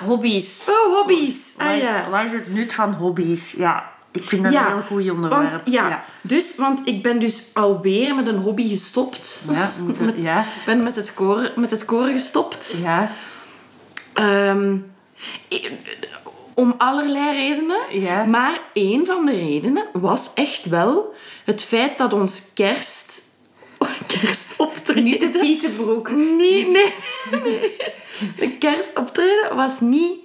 Ja, hobby's. Oh, hobby's. Ah is, ja. wat is het nut van hobby's? Ja, ik vind dat een heel goed onderwerp. Want, ja, Dus, want ik ben dus alweer met een hobby gestopt. Ja, moet met, ja. ben met het koren, met het koren gestopt. Ja, i- om allerlei redenen. Ja. Maar één van de redenen was echt wel het feit dat ons kerst... kerstoptreden... niet de Pietenbroek. Nee, nee, nee. De kerstoptreden was niet,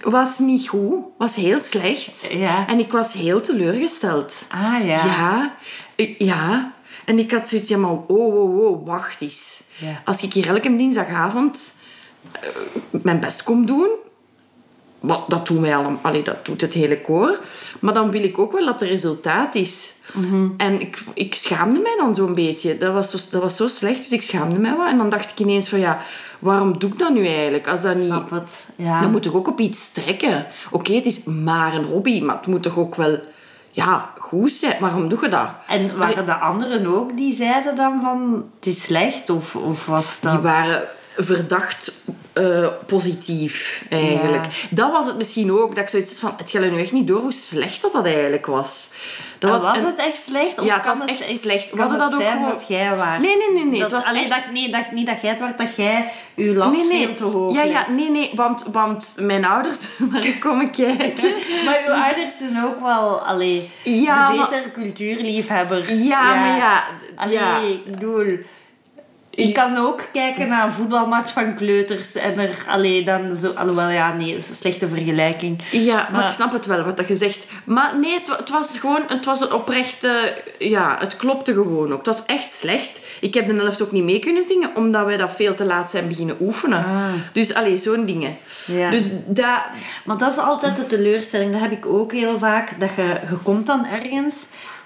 was niet goed. Was heel slecht. Ja. En ik was heel teleurgesteld. Ah ja. Ja. ja. En ik had zoiets, ja, maar oh, oh, oh, wacht eens. Ja. Als ik hier elke dinsdagavond eh, mijn best kom doen... Wat, dat doen wij allemaal. Allee, dat doet het hele koor. Maar dan wil ik ook wel dat er resultaat is. Mhm. En ik, ik schaamde mij dan zo'n beetje. Dat was, zo, dat was zo slecht, dus ik schaamde mij wat. En dan dacht ik ineens van, ja, waarom doe ik dat nu eigenlijk? Als dat niet... Ja. Dan moet toch ook op iets trekken. Oké, het is maar een hobby, maar het moet toch ook wel... Ja, goed zijn. Waarom doe je dat? En waren de anderen ook die zeiden dan van het is slecht? Of, of was dat... Die waren verdacht eh, positief, eigenlijk. Dat was het misschien ook, dat ik zoiets had van... Het gaat nu echt niet door hoe slecht dat dat eigenlijk was. Dat was, en- het echt slecht? Of Ja, het was echt echt- slecht. Kan het dat ook zijn gewoon- dat jij waart? Nee, nee, nee, nee. Dat, het was allee, echt... dat, nee, dat, niet dat jij het waart, dat jij je lat Nee, nee. veel te hoog Ja, ja, nee, nee. Want, want mijn ouders waren komen kijken. Maar uw ouders zijn ook wel allee, Ja, de maar- betere cultuurliefhebbers. Ja, maar ja, Allee, ja. ik bedoel... Je kan ook kijken naar een voetbalmatch van kleuters en er allee, dan zo... Alhoewel, ja, nee, dat is een slechte vergelijking. Ja, maar, Maar- ik snap het wel wat dat je zegt. Maar nee, het, wa- het was gewoon, het was een oprechte, ja, het klopte gewoon ook. Het was echt slecht. Ik heb de helft ook niet mee kunnen zingen, omdat wij dat veel te laat zijn beginnen oefenen. Ah. Dus allee, zo'n dingen. Ja. Dus dat, Maar dat is altijd de teleurstelling. Dat heb ik ook heel vaak. Dat je, je komt dan ergens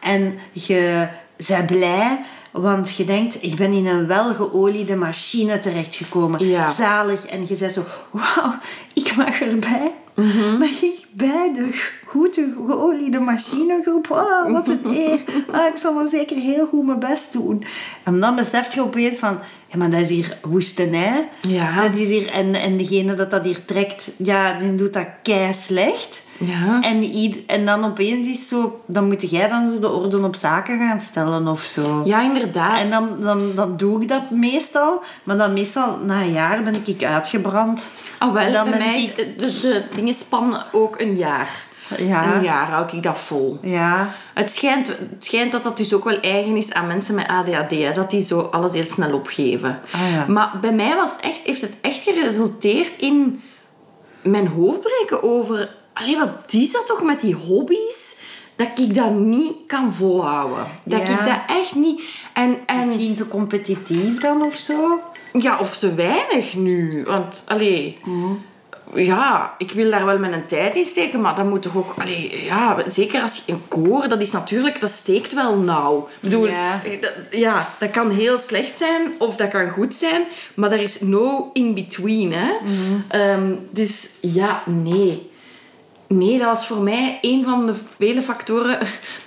en je bent blij. Want je denkt, ik ben in een welgeoliede machine terechtgekomen. Ja. Zalig. En je zegt zo, wauw, ik mag erbij. Mhm. Mag ik bij de goede geoliede machinegroep? Wauw, wat een eer. Ah, ik zal wel zeker heel goed mijn best doen. En dan besef je opeens van... Ja, maar dat is hier woestenij. Ja. Dat is hier, en, en degene dat dat hier trekt, ja, die doet dat kei slecht. Ja. En, en dan opeens is zo, dan moet jij dan zo de orde op zaken gaan stellen of zo. ja, inderdaad. En dan, dan, dan doe ik dat meestal, maar dan meestal na een jaar ben ik uitgebrand. Ah, wel, En dan bij ben mij ik- de, de dingen spannen ook een jaar. Ja. Een jaar hou ik dat vol. Ja. Het schijnt, het schijnt dat dat dus ook wel eigen is aan mensen met ADHD. Hè, dat die zo alles heel snel opgeven. Ah, ja. Maar bij mij was het echt, heeft het echt geresulteerd in mijn hoofd breken over... Allee, wat is dat toch met die hobby's? Dat ik dat niet kan volhouden. Dat Ja. ik dat echt niet... En, en Misschien te competitief dan of zo? ja, of te weinig nu. Want, allee... Ja, ik wil daar wel mijn tijd in steken, maar dat moet toch ook... Allee, ja, zeker als je een koor, dat is natuurlijk... Dat steekt wel nauw. Ik bedoel, Ja. eh, dat, ja, dat kan heel slecht zijn of dat kan goed zijn, maar er is no in-between, hè. Ehm, dus ja, nee. Nee, dat was voor mij een van de vele factoren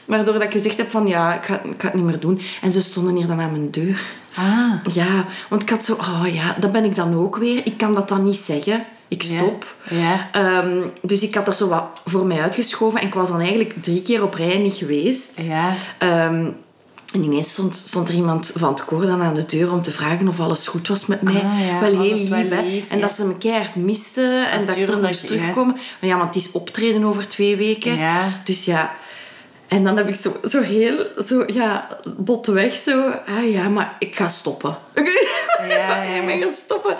waardoor dat ik gezegd heb van ja, ik ga, ik ga het niet meer doen. En ze stonden hier dan aan mijn deur. Ah. Ja, want ik had zo, oh ja, dat ben ik dan ook weer. Ik kan dat dan niet zeggen. Ik stop. Ja. Ehm, dus ik had dat zo wat voor mij uitgeschoven. En ik was dan eigenlijk drie keer op rij niet geweest. Ja. Ehm, en ineens stond, stond er iemand van het koor dan aan de deur om te vragen of alles goed was met mij. Ah, ja, wel heel wel lief, hè. En ja. dat ze me keihard misten en dat ik er moest ja. terugkomen. Maar ja, want het is optreden over twee weken. Ja. Dus ja... En dan heb ik zo, zo heel, zo, ja, botweg zo... Ah ja, maar ik ga stoppen. ja, ik ben gaan stoppen.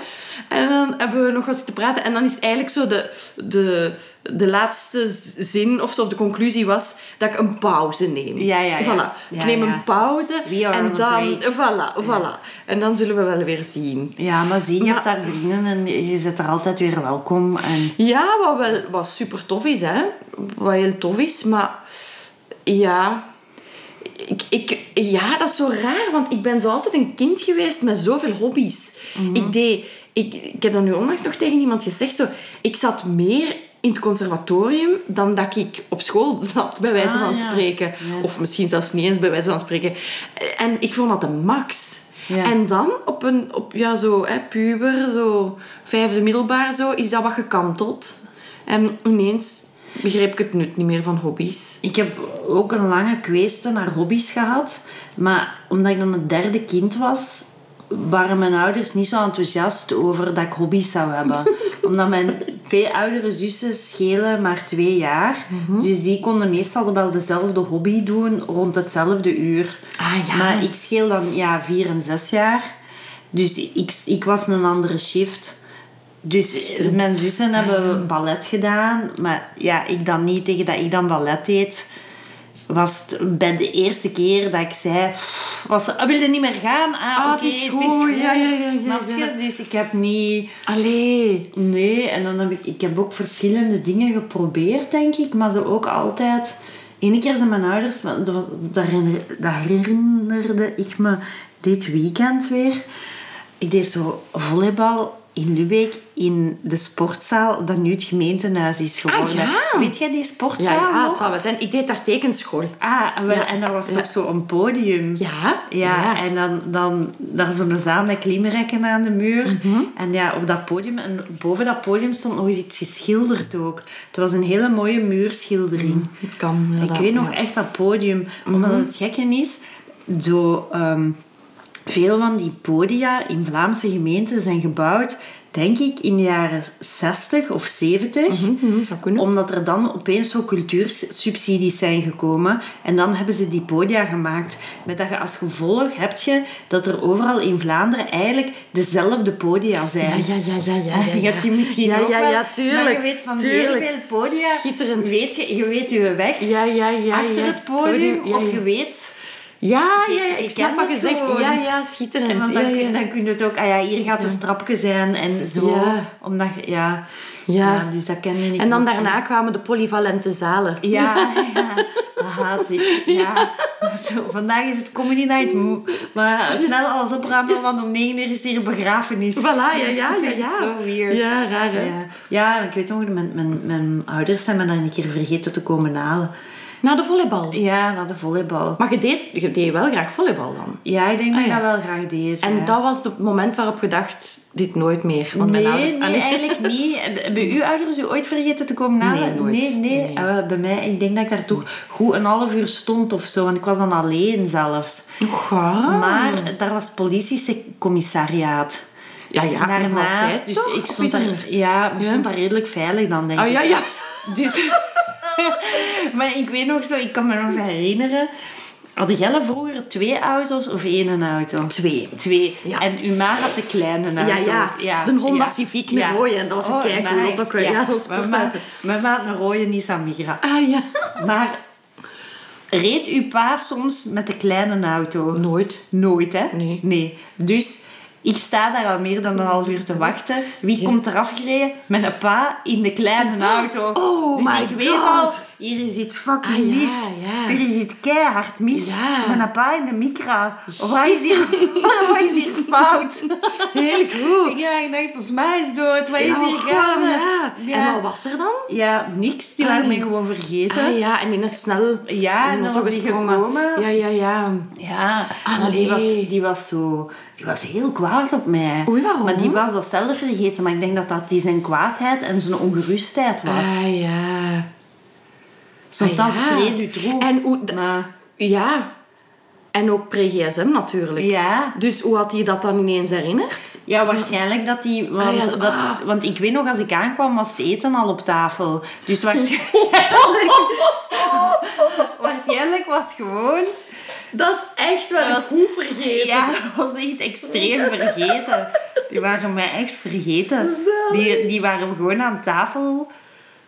En dan hebben we nog wat te praten. En dan is het eigenlijk zo de, de, de laatste zin of zo, of de conclusie was dat ik een pauze neem. Ja, ja, ja. Voilà. Ja, ik neem ja. een pauze. En dan... Voilà, voilà. En dan zullen we wel weer zien. Ja, maar zie, je Maar- hebt daar vrienden en je zit er altijd weer welkom. En... Ja, wat, wel, wat super tof is, hè. Wat heel tof is, maar... Ja... Ik, ja, dat is zo raar, want ik ben zo altijd een kind geweest met zoveel hobby's. Ik deed... Ik, ik heb dat nu onlangs nog tegen iemand gezegd, zo... Ik zat meer in het conservatorium dan dat ik op school zat, bij wijze Ah, van ja. spreken. Ja. Of misschien zelfs niet eens bij wijze van spreken. En ik vond dat de max. Ja. En dan op een, op, ja, zo, hè, puber, zo, vijfde middelbaar, zo, is dat wat gekanteld. En ineens begreep ik het nut niet meer van hobby's. Ik heb ook een lange kweeste naar hobby's gehad. Maar omdat ik dan het derde kind was, waren mijn ouders niet zo enthousiast over dat ik hobby's zou hebben. omdat mijn twee oudere zussen schelen maar twee jaar. Dus die konden meestal wel dezelfde hobby doen rond hetzelfde uur. Ah, ja. Maar ik scheel dan ja, vier en zes jaar. Dus ik, ik was een andere shift. Dus mijn zussen hebben ballet gedaan. Maar ja, ik dan niet. Tegen dat ik dan ballet deed, was het bij de eerste keer dat ik zei... Was, "Ah, wil je niet meer gaan? Ah, Ah, oké, het is goed. Ja, ja, ja, ja, Snap je? Dus ik heb niet... Allee. Nee, en dan heb ik... Ik heb ook verschillende dingen geprobeerd, denk ik. Maar ze ook altijd... Eén keer zijn mijn ouders... Dat, dat herinnerde ik me dit weekend weer. Ik deed zo volleybal in Lubeek in de sportzaal dat nu het gemeentehuis is geworden. ja. Weet jij die Ja, sportzaal ja, het nog? zal wel zijn. Ik deed daar tekenschool. Ah, en, wel, Ja. en dat was Ja. toch zo een podium? Ja. Ja, en dan, dan daar zo'n zaal met klimrekken aan de muur. Mhm. En ja, op dat podium, en boven dat podium stond nog eens iets geschilderd ook. Het was een hele mooie muurschildering. Het kan. Ik weet nog ja. Mhm. echt dat podium. Omdat het gekke is, zo, ehm, veel van die podia in Vlaamse gemeenten zijn gebouwd, denk ik, in de jaren 60 of 70. Mhm, zou kunnen. Omdat er dan opeens zo cultuursubsidies zijn gekomen. En dan hebben ze die podia gemaakt. Met dat je als gevolg hebt je dat er overal in Vlaanderen eigenlijk dezelfde podia zijn. Ja, ja, ja, ja, ja. ja, Je hebt die misschien ja, ook ja, wel, ja, tuurlijk. Maar je weet van heel veel podia... Schitterend. Weet je, je weet je weg Ja, ja, ja. achter ja. het podium. of je weet... Ja, ja, ja, ik snap wat je zegt. gewoon. Ja, ja, schitterend. En want dan, ja, kun- ja. dan kun je het ook... Ah ja, hier gaat een strapje zijn en zo. Omdat. Ja. Ja. Dus dat kende ik En dan ook. daarna kwamen de polyvalente zalen. Ja, ja, dat haat ik. Ja. Zo, vandaag is het comedy night. Maar snel alles opruimen, want om 9 uur is hier begrafenis. Voilà, ja, ja, ja, ja. Zo weird. Ja, raar hè? Ja, ja ik weet nog, mijn, mijn, mijn ouders zijn me dan een keer vergeten te komen halen. Na de volleybal. Ja, naar de volleybal. Maar je deed, je deed wel graag volleybal dan. Ja, ik denk dat Ah, ik ja. dat wel graag deed. En ja. dat was het moment waarop je dacht, dit nooit meer. Want mijn Nee, ouders... nee, Ah, nee. eigenlijk niet. Hebben uw ouders u ooit vergeten te komen halen? Nee, nooit. Nee, nee. Nee. En wel, bij mij, ik denk dat ik daar toch goed een half uur stond of zo. Want ik was dan alleen zelfs. Ja. Maar daar was politiecommissariaat. Ja, ja, Daarnaast, dus ik stond daar, ja, ik stond daar redelijk veilig dan, denk Ah, ik. ja, ja. Dus, maar ik weet nog zo, ik kan me nog herinneren. Hadden jij vroeger twee auto's of één auto? Twee. Twee. Ja. En uw ma had de kleine auto. Ja, ja. De Honda Civic, een rode. En dat was een nice. auto. Ja, dat was Mijn ma, sportauto. mijn ma had een rode Nissan Migra. Ah, ja. Maar reed uw pa soms met de kleine auto? Nooit. Nooit, hè? Nee. Nee. Dus ik sta daar al meer dan een half uur te wachten. Wie komt er afgereden? Met een pa in de kleine auto. Oh dus my ik weet God. al, hier is iets fucking Ah, ja, mis. ja. Er is iets keihard mis. Ja. Een pa in de micra. Wat is hier, wat is hier fout? Heel goed. Ja, ik dacht, ons ma is dood. Wat is Ja, hier gaande? Ja. En wat was er dan? Ja, niks. Die Ah, waren mij nee. gewoon vergeten. Ah ja, en die is snel Ja, in en dan was die gekomen. Ja, ja, ja. Ja, want die was, die was zo... Die was heel kwaad op mij. Oei, waarom? Maar die was dat zelf vergeten. Maar ik denk dat dat die zijn kwaadheid en zijn ongerustheid was. Ah ja. Zo'n Ah, dan ja. En hoe... d- Maar, Ja. En ook pre-gsm natuurlijk. ja. Dus hoe had hij dat dan ineens herinnerd? Ja, waarschijnlijk dat. Want, Ah, ja, zo- dat, ah. want ik weet nog, als ik aankwam, was het eten al op tafel. Dus waarschijnlijk... waarschijnlijk was het gewoon... Dat is echt wel Dat goed vergeten. Ja, dat was echt extreem vergeten. Die waren mij echt vergeten. Die, die waren gewoon aan tafel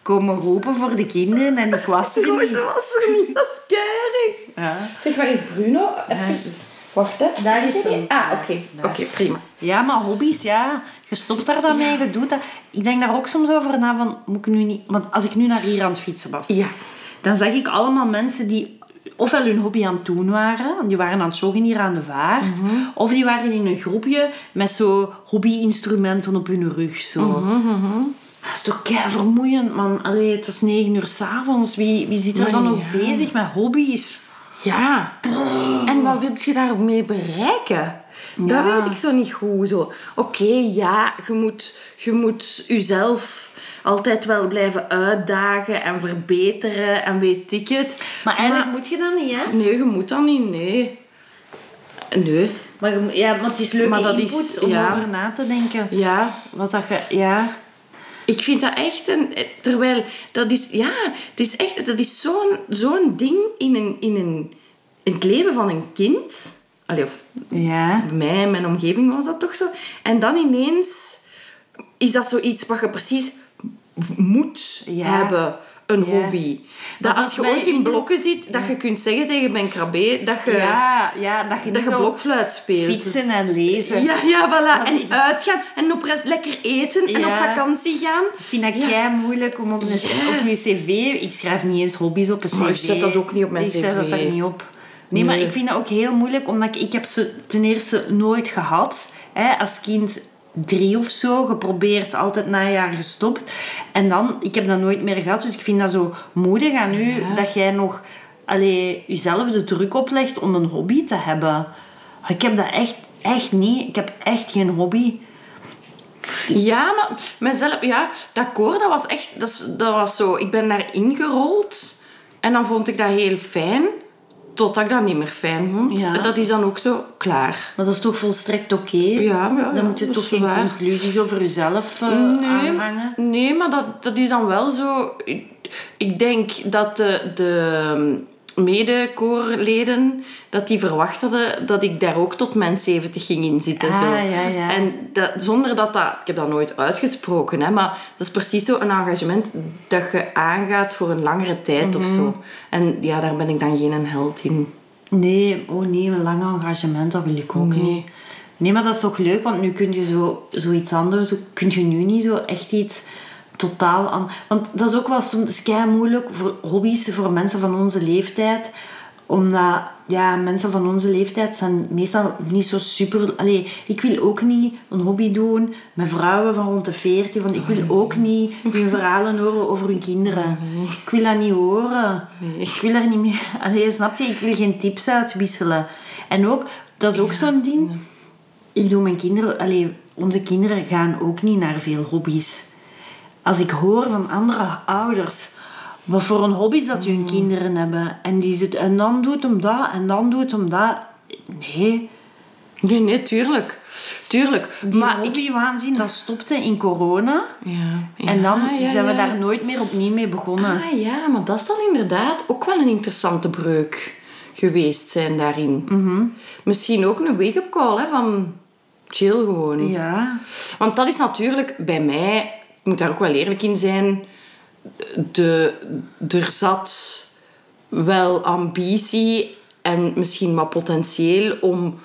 komen roepen voor de kinderen en ik was er niet. was er niet. Dat is keirig. Ja. Zeg, waar is Bruno? Even... Wacht, hè. Daar is hij? hem. Ah, oké. Oké, prima. ja, maar hobby's, ja. Je stopt daar dan mee, je doet dat. Ik denk daar ook soms over na van, moet ik nu niet... Want als ik nu naar hier aan het fietsen was, Ja. dan zag ik allemaal mensen die ofwel hun hobby aan het doen waren, want die waren aan het joggen hier aan de vaart, of die waren in een groepje met zo hobby-instrumenten op hun rug. Zo. Dat is toch kei vermoeiend, man. Allee, het is negen uur s'avonds. Wie, wie zit er dan nog ja. bezig met hobby's? Ja. En wat wil je daarmee bereiken? Dat weet ik zo niet goed. Zo. Oké, ja, je moet, je moet jezelf altijd wel blijven uitdagen en verbeteren en weet ik het. Maar eigenlijk moet je dat niet, hè? Nee, je moet dat niet, nee. Nee, Maar, ja, maar het is leuke Maar dat is- input om ja. over na te denken. ja. Wat dat je... Ja. Ik vind dat echt een... Terwijl, dat is... Ja, het is echt... Dat is zo'n zo'n ding in, een, in, een, in het leven van een kind. Allee, of Ja. bij mij en mijn omgeving was dat toch zo. En dan ineens is dat zoiets wat je precies moet Ja. hebben. Een Ja. hobby. Maar Dat dat als je ooit in blokken zit, dat je kunt zeggen tegen Ben Krabbe dat je, Ja, ja, dat je dat blokfluit speelt. fietsen en lezen. Ja, ja, voilà. Dat En uitgaan en op rest lekker eten en op vakantie gaan. Ik vind dat kei moeilijk om op, een, op je cv... Ik schrijf niet eens hobby's op een cv. Maar ik zet dat ook niet op mijn ik zet dat cv. daar niet op. Nee, maar Nee. ik vind dat ook heel moeilijk, omdat ik, ik heb ze ten eerste nooit gehad. Hè, als kind drie of zo, geprobeerd, altijd na een jaar gestopt. En dan, ik heb dat nooit meer gehad, dus ik vind dat zo moedig aan u, dat jij nog allee, jezelf de druk oplegt om een hobby te hebben. Ik heb dat echt, echt niet. Ik heb echt geen hobby. Ja, maar mezelf, ja, dat koor, dat was echt, dat, was zo, ik ben daar ingerold en dan vond ik dat heel fijn, totdat ik dat niet meer fijn vond. Ja. En dat is dan ook zo klaar. Maar dat is toch volstrekt oké? Ja, maar ja, Dan moet je toch geen waar. conclusies over jezelf eh, Nee, aanhangen. nee, maar dat, dat is dan wel zo. Ik, ik denk dat de, de medekoorleden dat die verwacht hadden dat ik daar ook tot mijn 70 ging in zitten. Ah, zo. ja, ja. En dat, zonder dat dat... Ik heb dat nooit uitgesproken, hè, maar dat is precies zo een engagement dat je aangaat voor een langere tijd of Mhm. zo. En ja, daar ben ik dan geen held in. Nee, oh nee, een lang engagement, dat wil ik ook Nee. niet. Nee, maar dat is toch leuk, want nu kun je zo, zoiets anders, kun je nu niet zo echt iets totaal aan... Want dat is ook wel soms kei moeilijk voor hobby's, voor mensen van onze leeftijd. Omdat, ja, mensen van onze leeftijd zijn meestal niet zo super... Allee, ik wil ook niet een hobby doen met vrouwen van rond de 40, want ik wil ook niet hun verhalen horen over hun kinderen. Ik wil dat niet horen. Ik wil daar niet meer... Allee, snap je? Ik wil geen tips uitwisselen. En ook, dat is ook zo'n ding. Ik doe mijn kinderen... Allee, onze kinderen gaan ook niet naar veel hobby's. Als ik hoor van andere ouders... Wat voor een hobby's dat hun kinderen hebben. En, die zit, en dan doet hem dat, en dan doet hem dat. Nee. Nee, nee, tuurlijk. Tuurlijk. Die maar ik... hobbywaanzin, dat stopte in corona. Ja, En dan ja, zijn we ja. daar nooit meer opnieuw mee begonnen. Ah ja, maar dat zal inderdaad ook wel een interessante breuk geweest zijn daarin. Mhm. Misschien ook een wake-up call hè, van chill gewoon. Ja. Want dat is natuurlijk bij mij, ik moet daar ook wel eerlijk in zijn, de, er zat wel ambitie en misschien wat potentieel om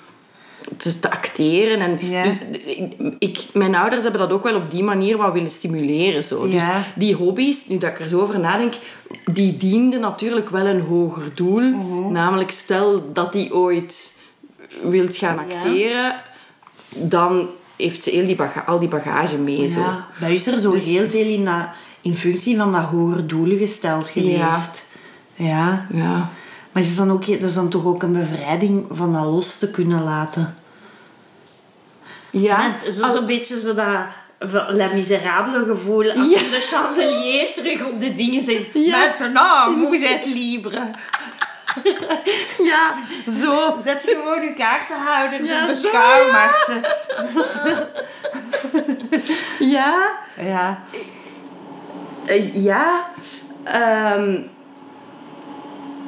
te, te acteren. En Ja. dus ik, mijn ouders hebben dat ook wel op die manier wat willen stimuleren. Zo. Dus die hobby's, nu dat ik er zo over nadenk, die dienden natuurlijk wel een hoger doel. Mhm. Namelijk, stel dat die ooit wilt gaan Ja. acteren, dan heeft ze heel die al die bagage mee. Zo. ja. U is er zo heel veel in, dat, in functie van dat hogere doelen gesteld geweest. Ja. Ja. Maar is dan ook, dat is dan toch ook een bevrijding van dat los te kunnen laten? Ja. Net, Al- zo'n beetje zo dat La Miserabele gevoel. Als Ja. de chandelier terug op de dingen zegt. Ja. Maintenant, vous êtes libre. ja, zo. Zet gewoon uw kaarsenhouders Ja, op de schouwmarkten. Ja. Ja. Eh, ja. Ehm,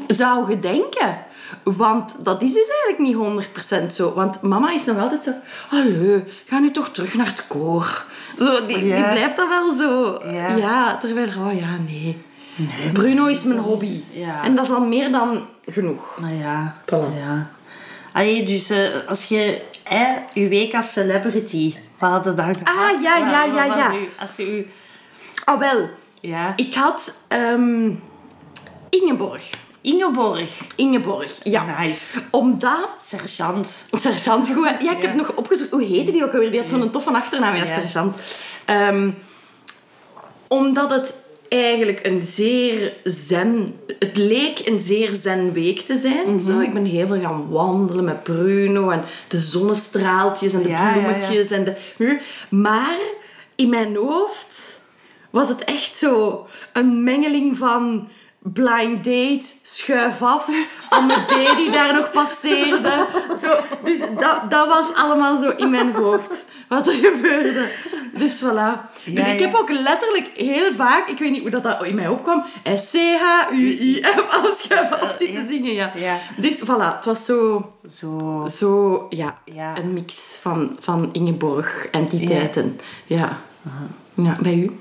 zou je denken. Want dat is dus eigenlijk niet 100% zo. Want mama is nog altijd zo... Hallo, ga nu toch terug naar het koor. Zo, die, die Ja. blijft dat wel zo. Ja. terwijl... Oh ja, nee. Bruno is mijn hobby. Ja. En dat is dan meer dan genoeg. Nou ja. Voilà. ja. Allee, dus eh, als je eh, uw week als celebrity, wat had je dan gehad? Ah, ja, ja, ja, ja. uw- als je u... Oh, wel. Ja. Ik had... ehm, Ingeborg. Ingeborg. Ingeborg, ja. Nice. Omdat... Sergeant. Sergeant, goed. Ja, ik Ja. heb nog opgezocht. Hoe heette die ook alweer? Die had zo'n toffe achternaam, ja, Ja. sergeant. Ehm, omdat het eigenlijk een zeer zen... Het leek een zeer zen week te zijn. Zo, ik ben heel veel gaan wandelen met Bruno en de zonnestraaltjes en de Ja, ja, ja. bloemetjes en de... Maar in mijn hoofd was het echt zo een mengeling van blind date, schuif af, Amadee die daar nog passeerde. Zo, dus dat, dat was allemaal zo in mijn hoofd wat er gebeurde. Dus voilà. Dus Ja, ik ja. heb ook letterlijk heel vaak, ik weet niet hoe dat, dat in mij opkwam, S-C-H-U-I-F als schuif af zitten zingen. Ja. Ja. Dus voilà, het was zo, Zo. zo ja, een mix van, van Ingeborg-entiteiten. Ja. ja. Bij u?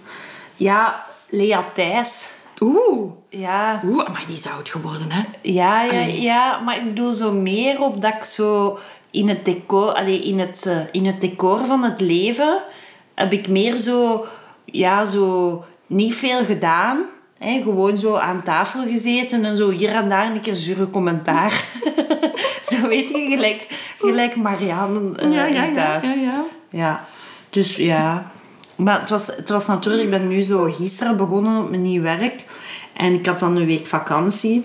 Ja, Lea Thijs. Oeh. Ja. Oeh, maar die is oud geworden, hè? Ja, ja, Allee. ja, maar ik bedoel zo meer op dat ik zo in het decor, allee, in, het, eh, in het decor van het leven heb ik meer zo, ja, zo niet veel gedaan. Hè, gewoon zo aan tafel gezeten en zo hier en daar een keer zure commentaar. zo weet je, gelijk, gelijk Marianne eh, ja, ja, in ja, thuis. ja, ja. Ja, dus ja. Maar het was, het was natuurlijk, ik ben nu zo gisteren begonnen op mijn nieuw werk. En ik had dan een week vakantie.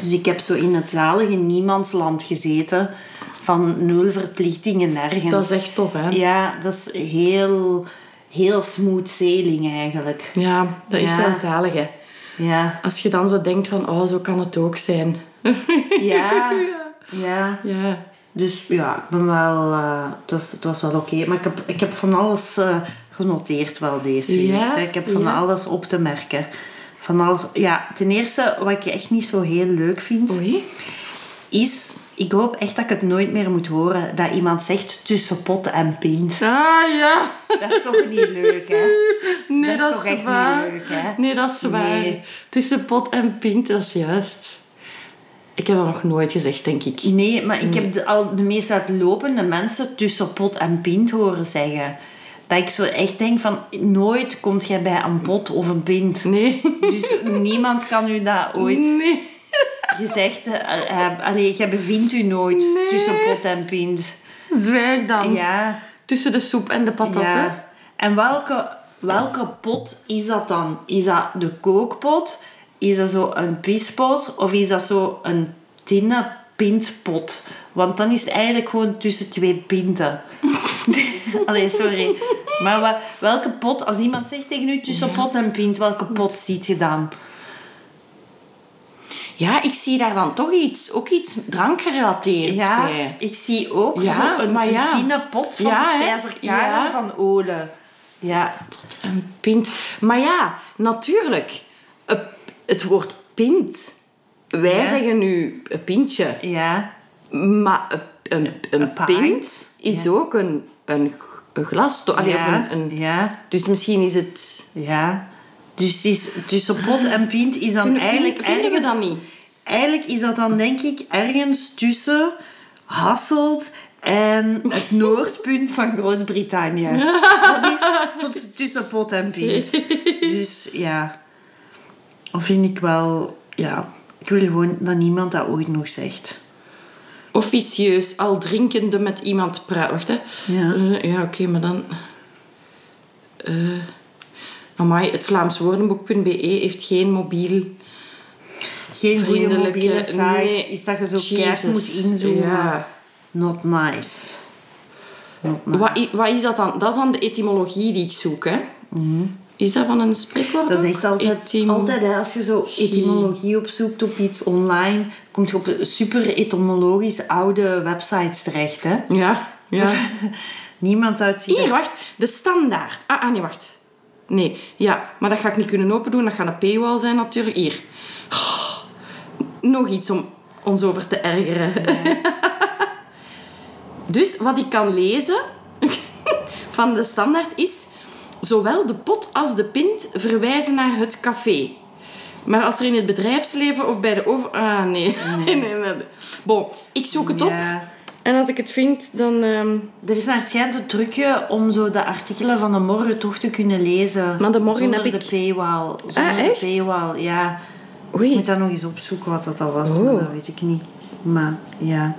Dus ik heb zo in het zalige niemandsland gezeten. Van nul verplichtingen nergens. Dat is echt tof, hè? Ja, dat is heel, heel smooth sailing eigenlijk. Ja, dat is Ja. wel zalig, hè? Ja, Als je dan zo denkt van, oh, zo kan het ook zijn. ja, ja. Ja. Dus ja, ik ben wel... eh, het, was, het was wel oké. Maar ik heb, ik heb van alles eh, genoteerd wel deze week. Ja? Ik heb van Ja. alles op te merken. Van alles... Ja, ten eerste, wat ik echt niet zo heel leuk vind, Oei. is... Ik hoop echt dat ik het nooit meer moet horen dat iemand zegt tussen pot en pint. Ah, ja. Dat is toch niet leuk, hè? Nee, Dat dat, is toch echt waar. niet leuk, hè? Nee, dat is waar. Nee. Tussen pot en pint, dat is juist. Ik heb dat nog nooit gezegd, denk ik. Nee, maar ik heb de, al de meest uitlopende mensen tussen pot en pint horen zeggen. Dat ik zo echt denk van, nooit komt jij bij een pot of een pint. Nee. Dus niemand kan u dat ooit Nee. Gezegd hebben. Allee, jij bevindt u nooit Nee. tussen pot en pint. Zwijg dan. Ja, Tussen de soep en de patatten. ja. En welke, welke pot is dat dan? Is dat de kookpot? Is dat zo een pispot? Of is dat zo een tinnen pintpot? Want dan is het eigenlijk gewoon tussen twee pinten. Allee, sorry. Maar welke pot, als iemand zegt tegen u tussen pot en pint, welke pot ziet je dan? Ja, ik zie daar dan toch iets, ook iets drankgerelateerd Ja, bij. ik zie ook Ja, zo een, maar ja. een pot van Ja, keizer Ja. van Olen. Ja, Een pint. Maar ja, natuurlijk. Een- Het woord pint. Wij Ja. zeggen nu een pintje. ja, Maar een, een, een pint. is ook een, een, een glas. of ja, een, een, ja. Dus misschien is het... Ja. Dus het is, tussen pot en pint is dan Vinden, eigenlijk... vinden, vinden we dat niet? Eigenlijk is dat dan denk ik ergens tussen Hasselt en het noordpunt van Groot-Brittannië. Dat is tussen pot en pint. Dus ja. Dat vind ik wel... Ja. Ik wil gewoon dat niemand dat ooit nog zegt. Officieus, al drinkende met iemand praten. Wacht, hè. Ja. Eh, ja, oké, maar dan... eh amai, het Vlaams Woordenboek.be heeft geen mobiel... Geen goede mobiele site. nee. Is dat je zo keihard moet inzoomen. Ja. Not nice. Not nice. Wat, i- wat is dat dan? Dat is dan de etymologie die ik zoek, hè? Is dat van een spreekwoord? Mhm. Dat is echt altijd, altijd hè, als je zo etymologie opzoekt op iets online, kom je op super etymologisch oude websites terecht. Hè? Ja, ja. Niemand uitziet Hier, er- wacht. De standaard. Ah, ah, nee, wacht. Nee, ja. Maar dat ga ik niet kunnen open doen. Dat gaat een paywall zijn natuurlijk. Hier. Oh, nog iets om ons over te ergeren. dus wat ik kan lezen van de standaard is... Zowel de pot als de pint verwijzen naar het café. Maar als er in het bedrijfsleven of bij de over... Ah, nee. nee, nee, nee. Bon, ik zoek het op. En als ik het vind, dan... ehm, Er is naar het schijnt een trucje om zo de artikelen van de morgen toch te kunnen lezen. Maar de morgen zonder heb de ik- paywall. Zonder Ah, de echt? paywall, ja. Ik Oei. moet dat nog eens opzoeken wat dat al was, Oh. maar dat weet ik niet. Maar ja.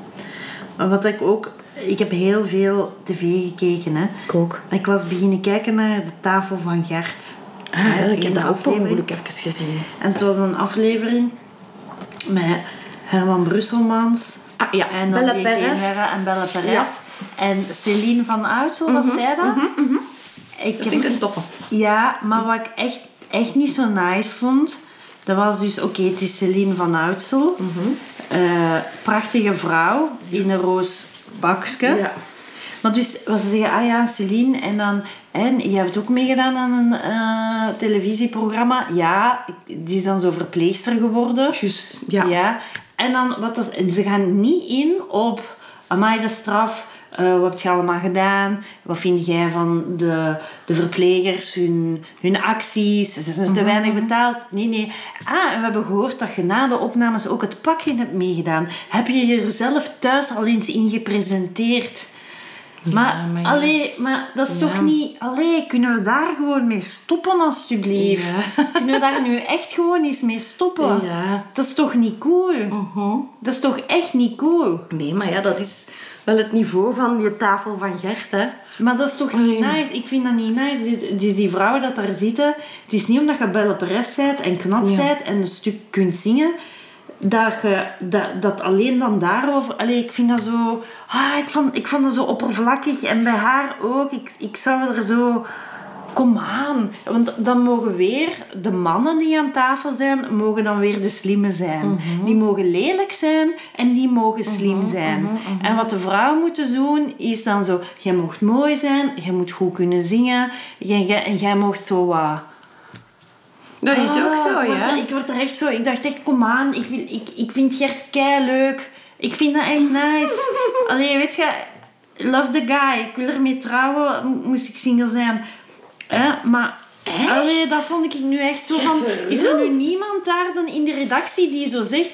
Wat ik ook... Ik heb heel veel tv gekeken, hè. Ik ook. Ik was beginnen kijken naar de tafel van Gert. Ah, Ja, ik heb dat ook ongeluk even gezien. En het was een aflevering met Herman Brusselmans. Ah ja, En dan Belle die Perez. En Belle Perez. Ja. En Celine van Uitsel, was zij dat? Ik Dat heb- vind ik een toffe. Ja, maar wat ik echt, echt niet zo nice vond... Dat was dus... Oké, het is Celine van Uitsel. Mhm. Eh, prachtige vrouw. In een roos bakske. Ja. Maar dus, wat ze zeggen, ah ja, Celine, en dan... En je hebt ook meegedaan aan een eh, televisieprogramma. Ja, ik- die is dan zo verpleegster geworden. Juist, ja. En dan, wat ze gaan niet in op... Amai, de straf. eh, wat heb je allemaal gedaan? Wat vind jij van de, de verplegers, hun, hun acties? Ze zijn te weinig betaald. Nee, nee. Ah, en we hebben gehoord dat je na de opnames ook het pakje hebt meegedaan. Heb je jezelf thuis al eens in gepresenteerd? Maar, maar ja. allee, maar dat is Ja. toch niet... Allee, kunnen we daar gewoon mee stoppen, alstublieft? Ja. Kunnen we daar nu echt gewoon eens mee stoppen? Dat is toch niet cool? Mhm. Dat is toch echt niet cool? Nee, maar ja, dat is wel het niveau van die tafel van Gert, hè. Maar dat is toch niet Nee. nice? Ik vind dat niet nice. Dus, die vrouwen dat daar zitten... Het is niet omdat je Perez bent en knap bent en een stuk kunt zingen... Dat, je, dat, dat alleen dan daarover... Allee, ik vind dat zo... Ah, ik, vond, ik vond dat zo oppervlakkig. En bij haar ook. Ik, ik zou er zo... Kom aan. Want dan mogen weer de mannen die aan tafel zijn, mogen dan weer de slimme zijn. Mhm. Die mogen lelijk zijn en die mogen slim zijn. En wat de vrouwen moeten doen, is dan zo... Jij mocht mooi zijn, jij moet goed kunnen zingen. Jij, jij, en jij mocht zo wat... Dat is ook Ah, zo, ik word ja. ik word er echt zo... Ik dacht echt, kom aan. Ik, wil, ik, ik vind Gert kei leuk. Ik vind dat echt nice. Allee, weet je... Love the guy. Ik wil ermee trouwen. mo- Moest ik single zijn. Hè? Maar... Allee, dat vond ik nu echt zo van... Is er nu niemand daar dan in de redactie die zo zegt...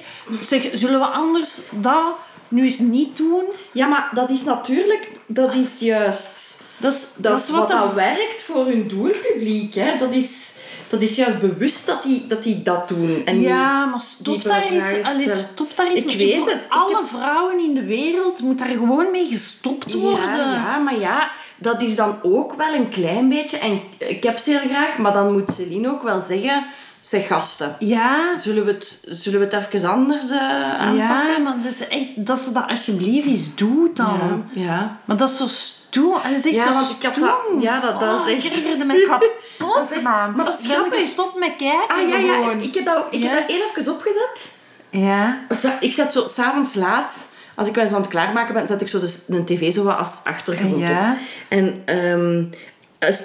Zeg, zullen we anders dat nu eens niet doen? Ja, maar dat is natuurlijk... Dat is juist... Dat is, Dat, is wat dat werkt voor hun doelpubliek, hè. Dat is, dat is juist bewust dat die dat, die dat doen. En Ja, maar stop daar eens. stop daar eens Ik weet het. Alle heb- vrouwen in de wereld moet daar gewoon mee gestopt worden. Ja, ja, maar ja, dat is dan ook wel een klein beetje... En ik heb ze heel graag, maar dan moet Celine ook wel zeggen... Zeg gasten, Ja, zullen we het, zullen we het even anders eh, aanpakken? ja, maar dus echt, dat ze dat alsjeblieft eens doet dan. Ja, ja. Maar dat is zo stoem. En is echt Ja, want ik had dat- ja, dat- dat is Oh, echt- Ik me kapot, is man. maar dat is grappig. gestopt met kijken Ah ja, ja, gewoon. ik heb dat, ook, ik Ja. heb dat heel even opgezet. Ja. Ik zet zo s'avonds laat, als ik wel eens aan het klaarmaken ben, zet ik zo dus een tv zo wat als achtergrond Ja. op. En ehm, als,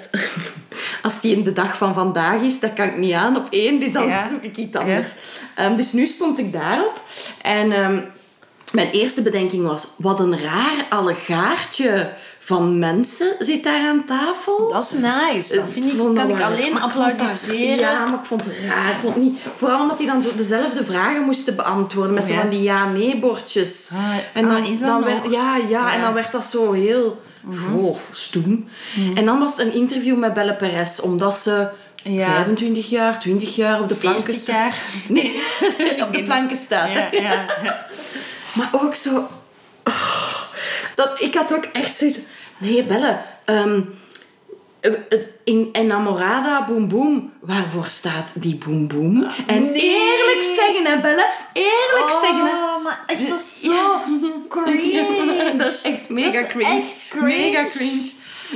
als die in de dag van vandaag is, dat kan ik niet aan op één, dus dan Ja. zoek ik iets anders. Ehm, dus nu stond ik daarop en ehm, mijn eerste bedenking was, wat een raar allegaartje van mensen zit daar aan tafel. Dat is nice. Dat vind ik, vond kan dat ik alleen applaudisseren. Ja, maar ik vond het raar. Ik vond niet, vooral omdat hij dan zo dezelfde vragen moesten beantwoorden. Met zo Ja. van die ja-nee-bordjes. Ah, en dan, ah, is dat dan werd, ja, ja, Ja. en dan werd dat zo heel oh, stoem. En dan was het een interview met Belle Perez. Omdat ze Ja. 25 jaar, 20 jaar op de planken 40 staat. jaar. Nee, op de planken staat. ja, ja. Maar ook zo... oh, dat, ik had ook echt zoiets... Nee, Belle. ehm, eh, het- in Enamorada Boom Boom, waarvoor staat die Boom Boom? En Nee. eerlijk zeggen, hè, Belle? Eerlijk zeggen, hè? Oh, maar echt dat is zo Ja. cringe. dat is echt mega is cringe. echt cringe. Mega cringe.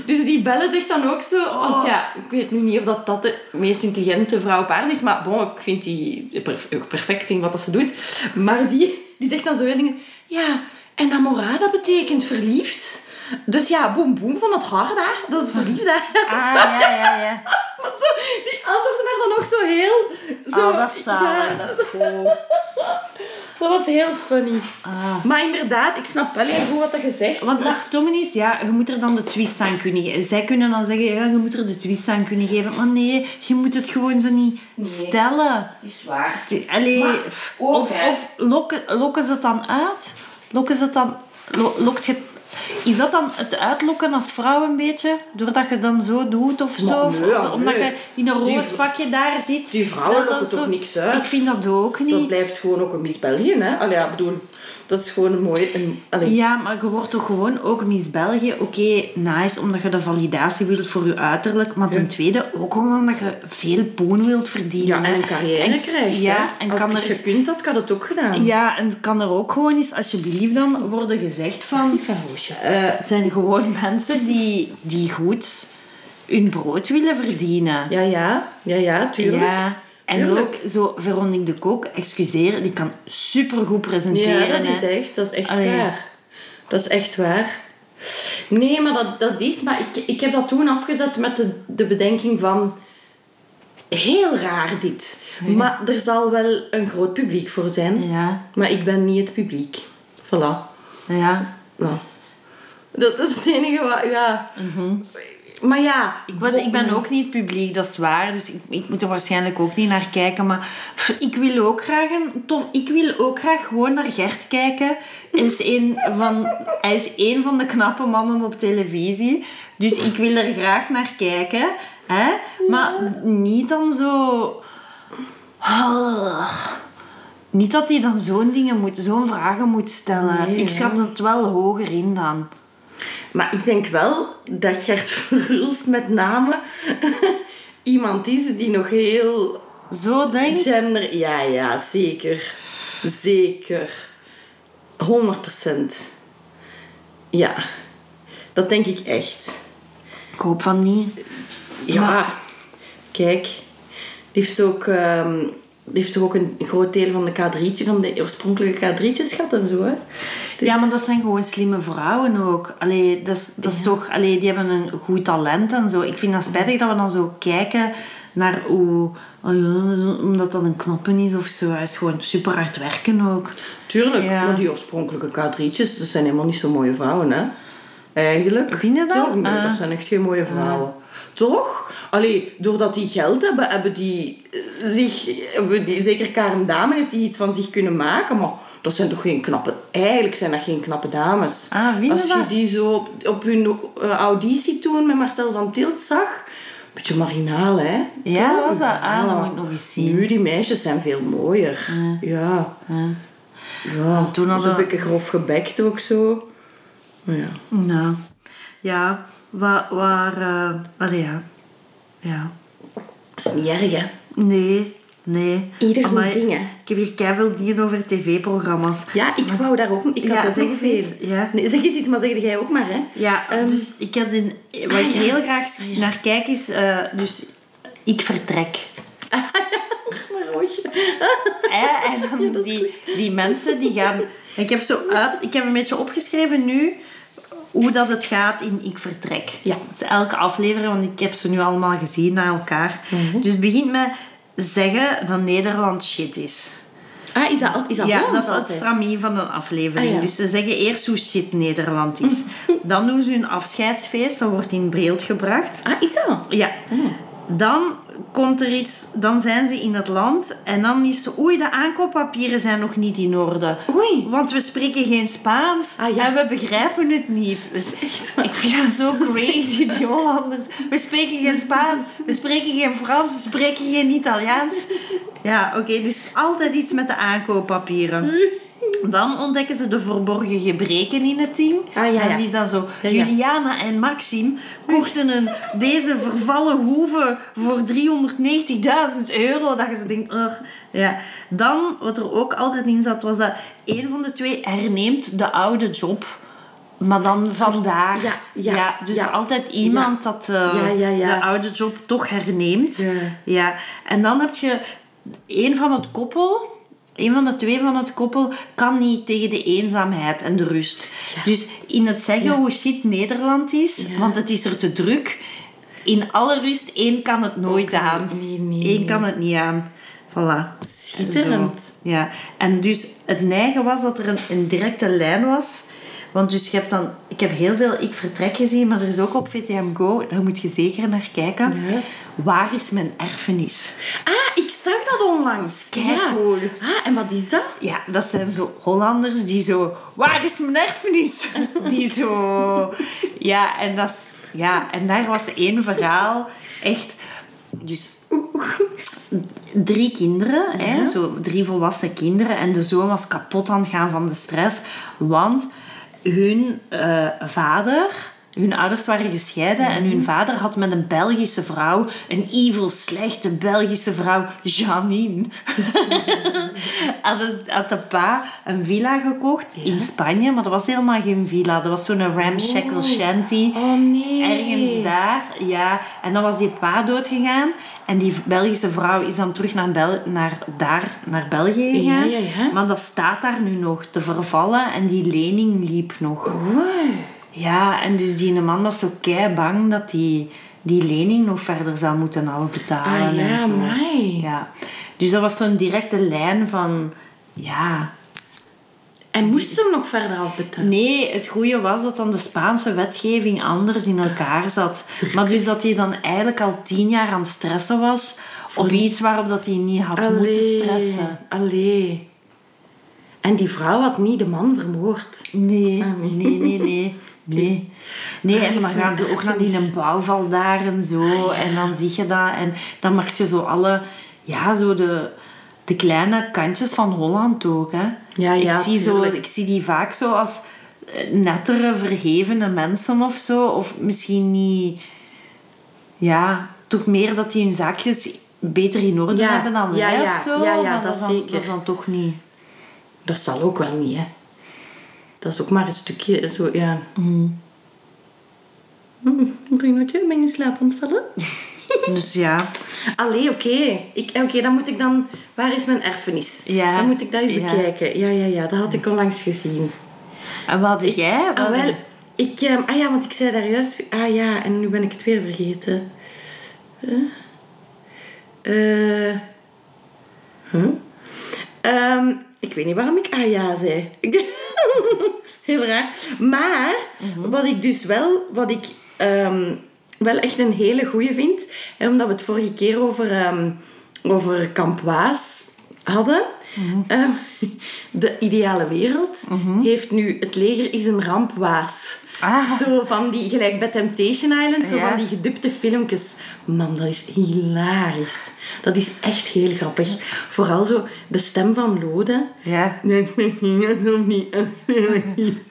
Dus die Belle zegt dan ook zo... Want Oh. ja, ik weet nu niet of dat, dat de meest intelligente vrouw op aarde is. Maar bon, ik vind die perf- perfect in wat dat ze doet. Maar die, die zegt dan zo dingen... Ja, enamorada betekent verliefd. Dus ja, boem boem van het hart, hè. Dat is verliefd, hè. Ah, ja, ja, ja. Maar zo, die antwoorden daar dan ook zo heel... Zo, Oh, dat is ja, Dat is goed. dat was heel funny. Ah. Maar inderdaad, ik snap wel heel goed wat dat je zegt. Want maar- het stomme is, ja, je moet er dan de twist aan kunnen geven. Zij kunnen dan zeggen, ja, je moet er de twist aan kunnen geven. Maar nee, je moet het gewoon zo niet stellen. is waar. Allee, Maar of, of lokken, lokken ze het dan uit? Lokken ze het dan... lo- Lokt je, is dat dan het uitlokken als vrouw een beetje? Doordat je dan zo doet of zo? Of- omdat nee. je in een roos pakje daar zit? die vrouwen dat dat lokken toch niks uit? Ik vind dat ook Dat niet. blijft gewoon ook een Miss België, hè? Allee, ja, bedoel, Dat is gewoon. Een, allee. Ja, maar je wordt toch gewoon ook Miss België. Oké, nice, omdat je de validatie wilt voor je uiterlijk. Maar ten tweede ook omdat je veel poen wilt verdienen. Ja, en een carrière En- krijgt. Ja, hè. en Als kan ik er het gekund had, had het ook gedaan. Ja, en het kan er ook gewoon eens, alsjeblieft dan, worden gezegd van... Eh, het zijn gewoon mensen die, die goed hun brood willen verdienen. Ja, ja. Ja, ja, tuurlijk. Ja, En Tuurlijk. ook zo Veronique de Kook, excuseer, die kan supergoed presenteren. Ja, dat is echt, dat is echt Allee. waar. Dat is echt waar. Nee, maar dat, dat is... Maar ik, ik heb dat toen afgezet met de, de bedenking van... Heel raar dit. Maar er zal wel een groot publiek voor zijn. Ja, Maar ik ben niet het publiek. Voilà. ja. Nou. Dat is het enige wat... Ja. Maar ja... Ik ben, ik ben ook niet publiek, dat is waar. Dus ik, ik moet er waarschijnlijk ook niet naar kijken. Maar pff, ik wil ook graag een tof... Ik wil ook graag gewoon naar Gert kijken. Hij is een van, hij is een van de knappe mannen op televisie. Dus ik wil er graag naar kijken. Hè? Maar niet dan zo... Ah. Niet dat hij dan zo'n dingen moet, zo'n vragen moet stellen. Nee, ik schat het wel hoger in dan. Maar ik denk wel dat Gert Verhulst met name iemand is die nog heel Zo denk gender... Ja, ja, zeker. Zeker. 100%. Ja. Dat denk ik echt. Ik hoop van niet. Ja. Kijk. Die heeft ook... ehm, die heeft toch ook een groot deel van de K3'tje, van de oorspronkelijke K3'tjes gehad en zo, hè? Dus- Ja, maar dat zijn gewoon slimme vrouwen ook. Allee, dat is, dat is toch... Allee, die hebben een goed talent en zo. Ik vind dat spijtig dat we dan zo kijken naar hoe... Oh ja, omdat dat een knoppen is of zo. Hij is gewoon super hard werken ook. Tuurlijk, Ja. maar die oorspronkelijke K3'tjes, dat zijn helemaal niet zo mooie vrouwen, hè? Eigenlijk. Vind je dat? Nee, Ah. dat zijn echt geen mooie vrouwen. Toch? Allee, doordat die geld hebben, hebben die eh, zich... Hebben die, zeker Karen Damen heeft die iets van zich kunnen maken, maar dat zijn toch geen knappe... Eigenlijk zijn dat geen knappe dames. Ah, je Als je dat? die zo op, op hun eh, auditie toen met Marcel van Tilt zag... Beetje marginaal, hè? Ja, Toch? was dat? Ah, Ja. dat moet ik nog eens zien. Nu, die meisjes zijn veel mooier. Ja. Ja, toen toen hadden- een beetje grof gebekt ook zo. Ja. Nou, ja. Waar... waar eh, allee, ja. Ja. Dat is niet erg, hè? Nee. Nee. Ieder zijn Amai, ding, hè? Ik heb hier keiveel dingen over tv-programma's. Ja, ik wou daar ook... Ik Ja, had dat zeg ook eens ja. Nee, zeg eens iets, maar zeg jij ook maar, hè? Ja, Ehm, dus ik had in, wat ah, ik ja. heel graag naar kijk is, eh, dus ik vertrek. Maar Roosje. En dan dat die, die mensen die gaan. Ik heb, zo uit, ik heb een beetje opgeschreven nu hoe dat het gaat in Ik Vertrek. Ja. Elke aflevering, want ik heb ze nu allemaal gezien na elkaar. Mhm. Dus begint met zeggen dat Nederland shit is. Ah, is dat, is dat Ja, dat is het stramien van de aflevering. Ah, ja. Dus ze zeggen eerst hoe shit Nederland is. Dan doen ze hun afscheidsfeest, dat wordt in beeld gebracht. Ah, is dat? Ja. Dan komt er iets, dan zijn ze in het land en dan is ze, oei, de aankooppapieren zijn nog niet in orde. Oei. Want we spreken geen Spaans Ah, ja. en we begrijpen het niet. Dus echt, ik vind dat zo crazy, die Hollanders. We spreken geen Spaans, we spreken geen Frans, we spreken geen Italiaans. Ja, oké, dus altijd iets met de aankooppapieren. Dan ontdekken ze de verborgen gebreken in het team. Ah, ja. En die is dan zo... Ja, ja. Juliana en Maxim kochten een, deze vervallen hoeve voor 390.000 euro. Dat je zo denkt... Ja. Dan, wat er ook altijd in zat, was dat een van de twee herneemt de oude job. Maar dan vandaag. Ja, ja, dus ja. altijd iemand dat eh, de oude job toch herneemt. Ja. Ja, en dan heb je een van het koppel, een van de twee van het koppel, kan niet tegen de eenzaamheid en de rust. Dus in het zeggen hoe shit Nederland is, want het is er te druk, in alle rust, één kan het nooit Ook aan. niet. Nee, nee, Eén nee. kan het niet aan. Voilà. Schitterend. Zo. Ja, en dus het neigen was dat er een, een directe lijn was. Want dus je hebt dan... Ik heb heel veel Ik Vertrek gezien, maar er is ook op VTM Go, daar moet je zeker naar kijken. Ja. Waar is mijn erfenis? Ah, ik zag dat onlangs. Kijk hoor. Ah, en wat is dat? Ja, dat zijn zo Hollanders die zo... Waar is mijn erfenis? Die zo... Ja, en, dat is, ja, en daar was één verhaal. Echt... Dus drie kinderen, hè, zo drie volwassen kinderen. En de zoon was kapot aan het gaan van de stress. Want hun eh, vader, hun ouders waren gescheiden. En hun vader had met een Belgische vrouw, een evil, slechte Belgische vrouw, Janine, had, het- had de pa een villa gekocht in Spanje. Maar dat was helemaal geen villa. Dat was zo'n ramshackle shanty. Oh nee. Ergens daar, ja. En dan was die pa doodgegaan. En die Belgische vrouw is dan terug naar, Bel naar, daar, naar België gegaan. Ja. Maar dat staat daar nu nog te vervallen. En die lening liep nog. Ja, en dus die man was zo kei bang dat die, die lening nog verder zou moeten afbetalen. Ah ja, en zo. amai. Ja. Dus dat was zo'n directe lijn van... Ja, En moest hem nog verder afbetalen? Nee, het goede was dat dan de Spaanse wetgeving anders in elkaar zat. Maar dus dat hij dan eigenlijk al tien jaar aan het stressen was op iets waarop dat hij niet had moeten stressen. Allee. En die vrouw had niet de man vermoord. Nee, Ah, nee. nee, nee, nee. Nee. Nee, en dan gaan ze ook naar die een bouwval daar en zo. En dan zie je dat. En dan merk je zo alle... Ja, zo de, de kleine kantjes van Holland ook, hè. Ja, ja, ik, zie zo, ik zie die vaak zo als eh, nettere, vergevene mensen of zo. Of misschien niet... Ja, toch meer dat die hun zaakjes beter in orde Ja, hebben dan wij ja, ja, of zo. ja, ja, maar dat is dan, zeker. Dat is dan toch niet... Dat zal ook wel niet, hè. Dat is ook maar een stukje, zo, ja. Mm. Brunootje, ben je in slaap ontvallen? Dus ja... Allee, oké. Ik Oké, dan moet ik dan... Waar is mijn erfenis? Ja. Dan moet ik dat eens Ja. bekijken. Ja, ja, ja. Dat had ik onlangs gezien. En wat had jij? Wat Ah, wel. Ik... ehm, ah ja, want ik zei daar juist... Ah ja, en nu ben ik het weer vergeten. Eh... eh, huh? Ehm, ik weet niet waarom ik ah ja zei. Heel raar. Maar, wat ik dus wel... Wat ik ehm, wel echt een hele goeie vind... En omdat we het vorige keer over, ehm, over Kamp Waas hadden... ehm, de ideale wereld heeft nu... Het leger is een rampwaas. Ah. Zo van die, gelijk bij Temptation Island, zo Ja. van die gedupte filmpjes. Man, dat is hilarisch. Dat is echt heel grappig. Vooral zo de stem van Lode. Ja. Nog niet.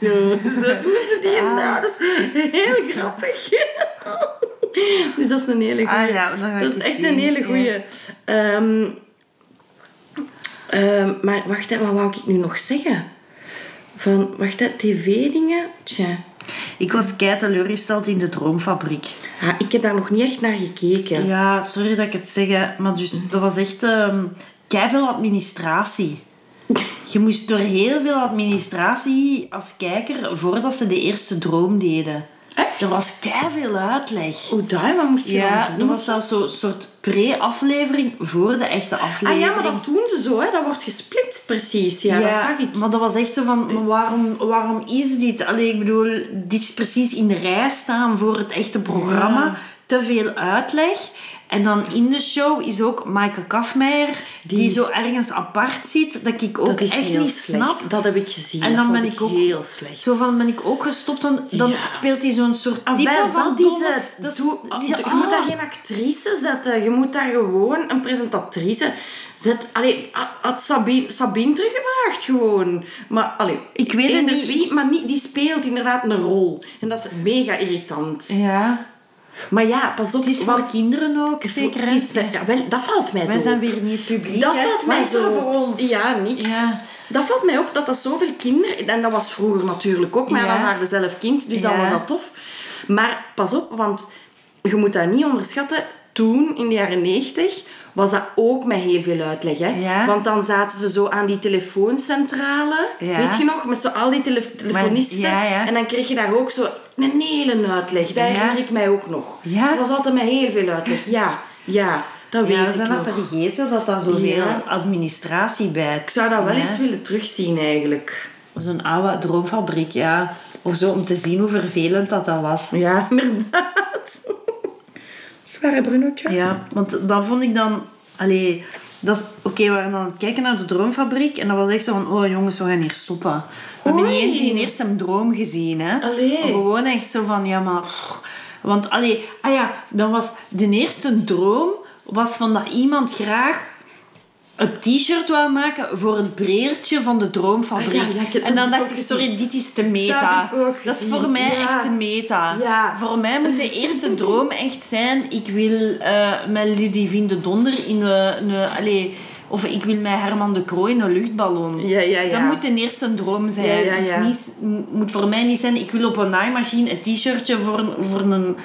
Zo doen ze die inderdaad. Dat is heel grappig. Dus dat is een hele goeie. Ah ja, ik dat is echt zien. een hele goeie. Ehm, ehm, maar wacht, wat wou ik nu nog zeggen? Van, wacht, tv-dingen? Tja. Ik was kei teleurgesteld in de Droomfabriek. Ah, ik heb daar nog niet echt naar gekeken. Ja, sorry dat ik het zeg, maar dus, dat was echt ehm veel administratie. Je moest door heel veel administratie als kijker voordat ze de eerste droom deden. Echt? Er was veel uitleg. Hoe daar? Wat moest je Ja, dan er doen? was zelfs zo'n soort pre-aflevering voor de echte Ah aflevering. ja, maar dat doen ze zo, hè. Dat wordt gesplitst precies. Ja, dat zag ik. maar dat was echt zo van, maar waarom, waarom is dit? Allee, ik bedoel, dit is precies in de rij staan voor het echte programma. Ja. Te veel uitleg. En dan in de show is ook Maaike Kafmeijer, die, zo ergens apart zit, dat ik ook Dat is echt heel niet slecht. snap. Dat heb ik gezien. En dan ben ik ook heel slecht. Zo van ben ik ook gestopt, dan Ja. speelt hij zo'n soort Ah, type wel, van dat is het. dat is- Doe, die- je moet daar ah. geen actrice zetten. Je moet daar gewoon een presentatrice zet. Allee, ha- had Sabine, Sabine teruggevraagd gewoon. Maar, allee, Ik weet het niet. twee, maar niet, die speelt inderdaad een rol. En dat is mega irritant. Ja, Maar ja, pas op. het is voor kinderen ook, zeker. het hè? is, ja, wel, dat valt mij Wij zo zijn op. weer niet publiek, Dat hè? valt mij zo voor ons? Ja, niks. Ja. Dat valt mij op dat dat zoveel kinderen... En dat was vroeger natuurlijk ook, maar Ja. dan waren we zelf kind, dus dan was dat tof. Maar pas op, want je moet dat niet onderschatten. Toen, in de jaren 90, was dat ook met heel veel uitleg. Hè? Ja. Want dan zaten ze zo aan die telefooncentrale, Ja. weet je nog? Met zo al die tele- telefonisten. En dan kreeg je daar ook zo een hele uitleg. Dat herinner ik mij ook nog. Dat was altijd met heel veel uitleg. Ja, ja dat weet Ja, we ik zijn dat vergeten dat dat zoveel Ja. administratie bij Ik zou dat wel Ja. eens willen terugzien eigenlijk. Zo'n oude droomfabriek, ja. Of zo om te zien hoe vervelend dat, dat was. Ja, inderdaad. Zware Brunootje. Ja, want dat vond ik dan... Allee, dat is... Oké, we waren dan aan het kijken naar de droomfabriek. En dat was echt zo van... Oh jongens, we gaan hier stoppen. We hebben niet eens die eerste droom gezien, hè. Allee. Gewoon echt zo van... Ja, maar... Want, allee... Ah ja, dan was... De eerste droom was van dat iemand graag een t-shirt wou maken voor het breertje van de Droomfabriek. Ah, ja, ja, en dan dacht ik, sorry, dit is te meta. Dat is voor mij ja. echt te meta. Ja. Voor mij moet de eerste droom echt zijn, ik wil eh, met Ludivine de Donder in een... een allee, of ik wil met Herman de Croo in een luchtballon. Ja, ja, ja. Dat moet ten eerste een droom zijn. Dus niet, moet voor mij niet zijn, ik wil op een naaimachine een t-shirtje voor, een- voor een...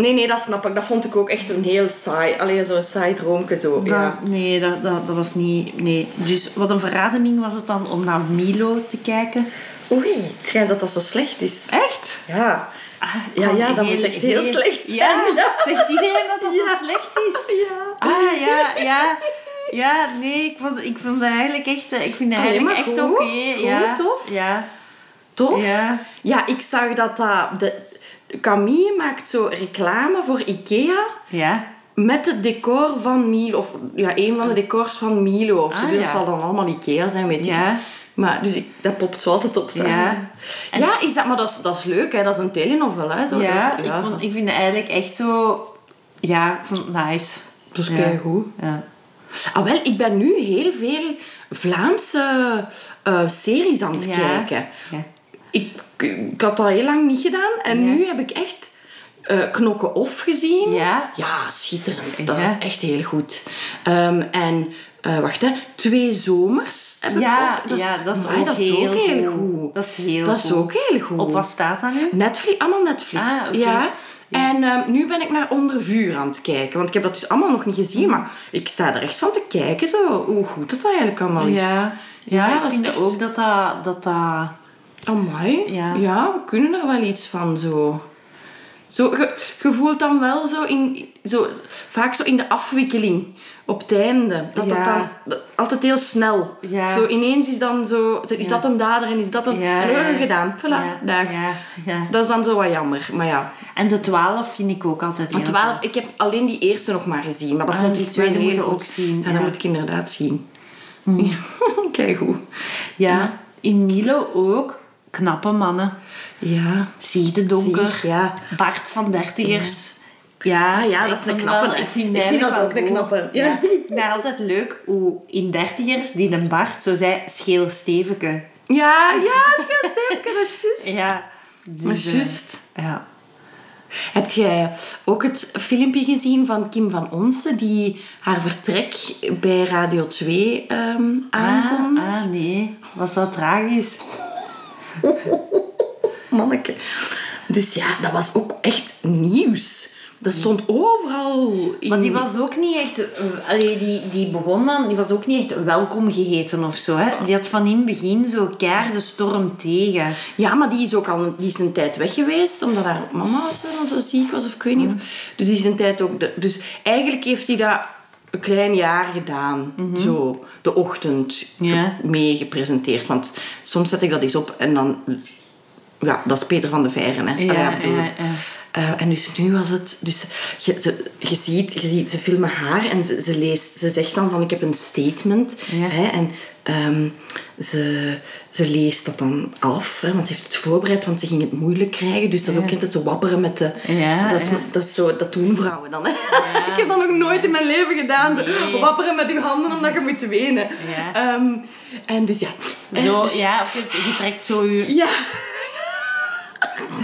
Nee, nee, dat snap ik. Dat vond ik ook echt een heel saai. Alleen zo'n saai droomke zo. Ja. Nee, dat, dat, dat was niet... Nee. Dus wat een verademing was het dan om naar Milo te kijken. Oei, het schijnt dat dat zo slecht is. Echt? Ja. Ah, Ja, ja, dat moet echt heel slecht zijn. Ja, Ja. zegt iedereen dat dat Ja. zo slecht is? Ja. Ah, ja, ja. Ja, nee, ik vond, ik vond dat eigenlijk echt... eh, Ik vind dat eigenlijk echt oké. Goed, Ja. tof. Ja. Tof. Ja. Ja, ik zag dat dat... De, Camille maakt zo reclame voor Ikea Ja. met het decor van Milo. Of ja, een van de decors van Milo. Of zo. Ah, dus ja. dat zal dan allemaal Ikea zijn, weet Ja. ik. Maar, dus ik, dat popt zo altijd op. Ja. En- ja is dat, maar dat is, dat is leuk, hè. Dat is een telenovel, hè. Zo, Ja, is, ik, vond, ik vind het eigenlijk echt zo... Ja, ik vond het nice. Dat is Ja. keigoed. Ja. Ah, wel, ik ben nu heel veel Vlaamse eh, series aan het Ja. kijken. Ik, ik had dat heel lang niet gedaan. En Ja. nu heb ik echt eh, Knokken Off gezien. Ja. Ja, schitterend. Dat is echt heel goed. Ehm, en, eh, wacht hè, Twee Zomers heb ik Ja, ook. Dat is, ja, dat is Amai, ook dat is heel ook heel goed. goed. Dat is heel Dat is goed. ook heel goed. Op wat staat dat nu? Netflix, allemaal Netflix. Ah. Ja. En ehm, nu ben ik naar Onder Vuur aan het kijken. Want ik heb dat dus allemaal nog niet gezien. Mm. Maar ik sta er echt van te kijken. Zo, hoe goed dat eigenlijk allemaal is. Ja, ja, Ja, ik dat vind echt- ook dat dat... dat, dat Amai. Ja. Ja. we kunnen er wel iets van zo. Zo, je, voelt dan wel zo in... Zo, vaak zo in de afwikkeling. Op het einde. Dat dat dan... altijd heel snel. Ja. Zo ineens is dan zo... Is Ja. dat een dader en is dat een... En we ja. hebben gedaan. Voilà, ja, daar. Ja, ja. Dat is dan zo wat jammer. Maar ja. En de 12 vind ik ook altijd heel 12, goed. ik heb alleen die eerste nog maar gezien. Maar dat Ah, vond die ik tweede wel moet heel je ook zien, ja. dat moet ik inderdaad zien. Ja. Kijk goed. Ja, in Milo ook. Knappe mannen. Ja. Zie de donker. Ja. Bart van dertigers. Ja, Ah ja, dat is een knappe. Ik vind, Ik vind dat ook een knappe, ja. Ik vind dat altijd leuk hoe in dertigers die de Bart zo zei, scheel steveke. Ja, ja, schatstevke, dat is juist. Ja. dus, eh, juist. ja. Heb jij ook het filmpje gezien van Kim van Onsen die haar vertrek bij Radio 2 ehm aankondigt? Ah, ah, nee. Was dat tragisch? Manneke. Dus ja, dat was ook echt nieuws. Dat stond overal in... Maar die was ook niet echt... eh, allee, die, die begon dan... Die was ook niet echt welkom geheten of zo, hè. Die had van in het begin zo keer de storm tegen. Ja, maar die is ook al die is een tijd weg geweest, omdat haar mama of zo, zo ziek was, of ik weet niet. of- Dus die is een tijd ook... de- dus eigenlijk heeft hij dat een klein jaar gedaan. Zo, de ochtend Ja. mee gepresenteerd. Want soms zet ik dat eens op en dan... Ja, dat is Peter van de Veijren, hè. Ja, ja, ja. Eh, en dus nu was het... Dus je, ze, je, ziet, je ziet, ze filmen haar en ze, ze, leest, ze zegt dan van ik heb een statement. Ja. Hè, en ehm, ze, ze leest dat dan af, hè, want ze heeft het voorbereid, want ze ging het moeilijk krijgen. Dus dat is ook altijd zo wapperen met de... Ja, dat, is, ja. dat, is zo, dat doen vrouwen dan. Hè. ik heb dat nog nooit in mijn leven gedaan. Nee. Wapperen met je handen omdat je moet wenen. Ja. Ehm, en dus ja. En Zo, dus- ja, of je, je trekt zo je... ja.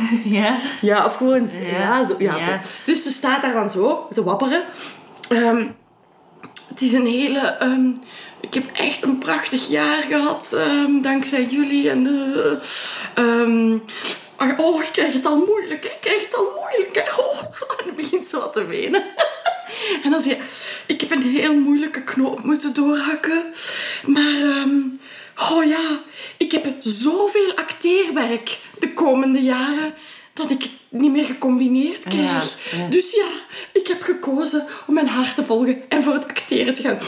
Ja. Ja, of gewoon... Ja, Ja. zo, ja. Dus ze staat daar dan zo te wapperen. Ehm, het is een hele... ehm, ik heb echt een prachtig jaar gehad, ehm, dankzij jullie. En, oh, ik krijg het al moeilijk. Ik krijg het al moeilijk. Oh, en begint wat te wenen. En dan zie je, ik heb een heel moeilijke knoop moeten doorhakken. Maar, ehm, oh ja, ik heb zoveel acteerwerk de komende jaren dat ik het niet meer gecombineerd krijg. Ja, ja. Dus ja, ik heb gekozen om mijn hart te volgen en voor het acteren te gaan.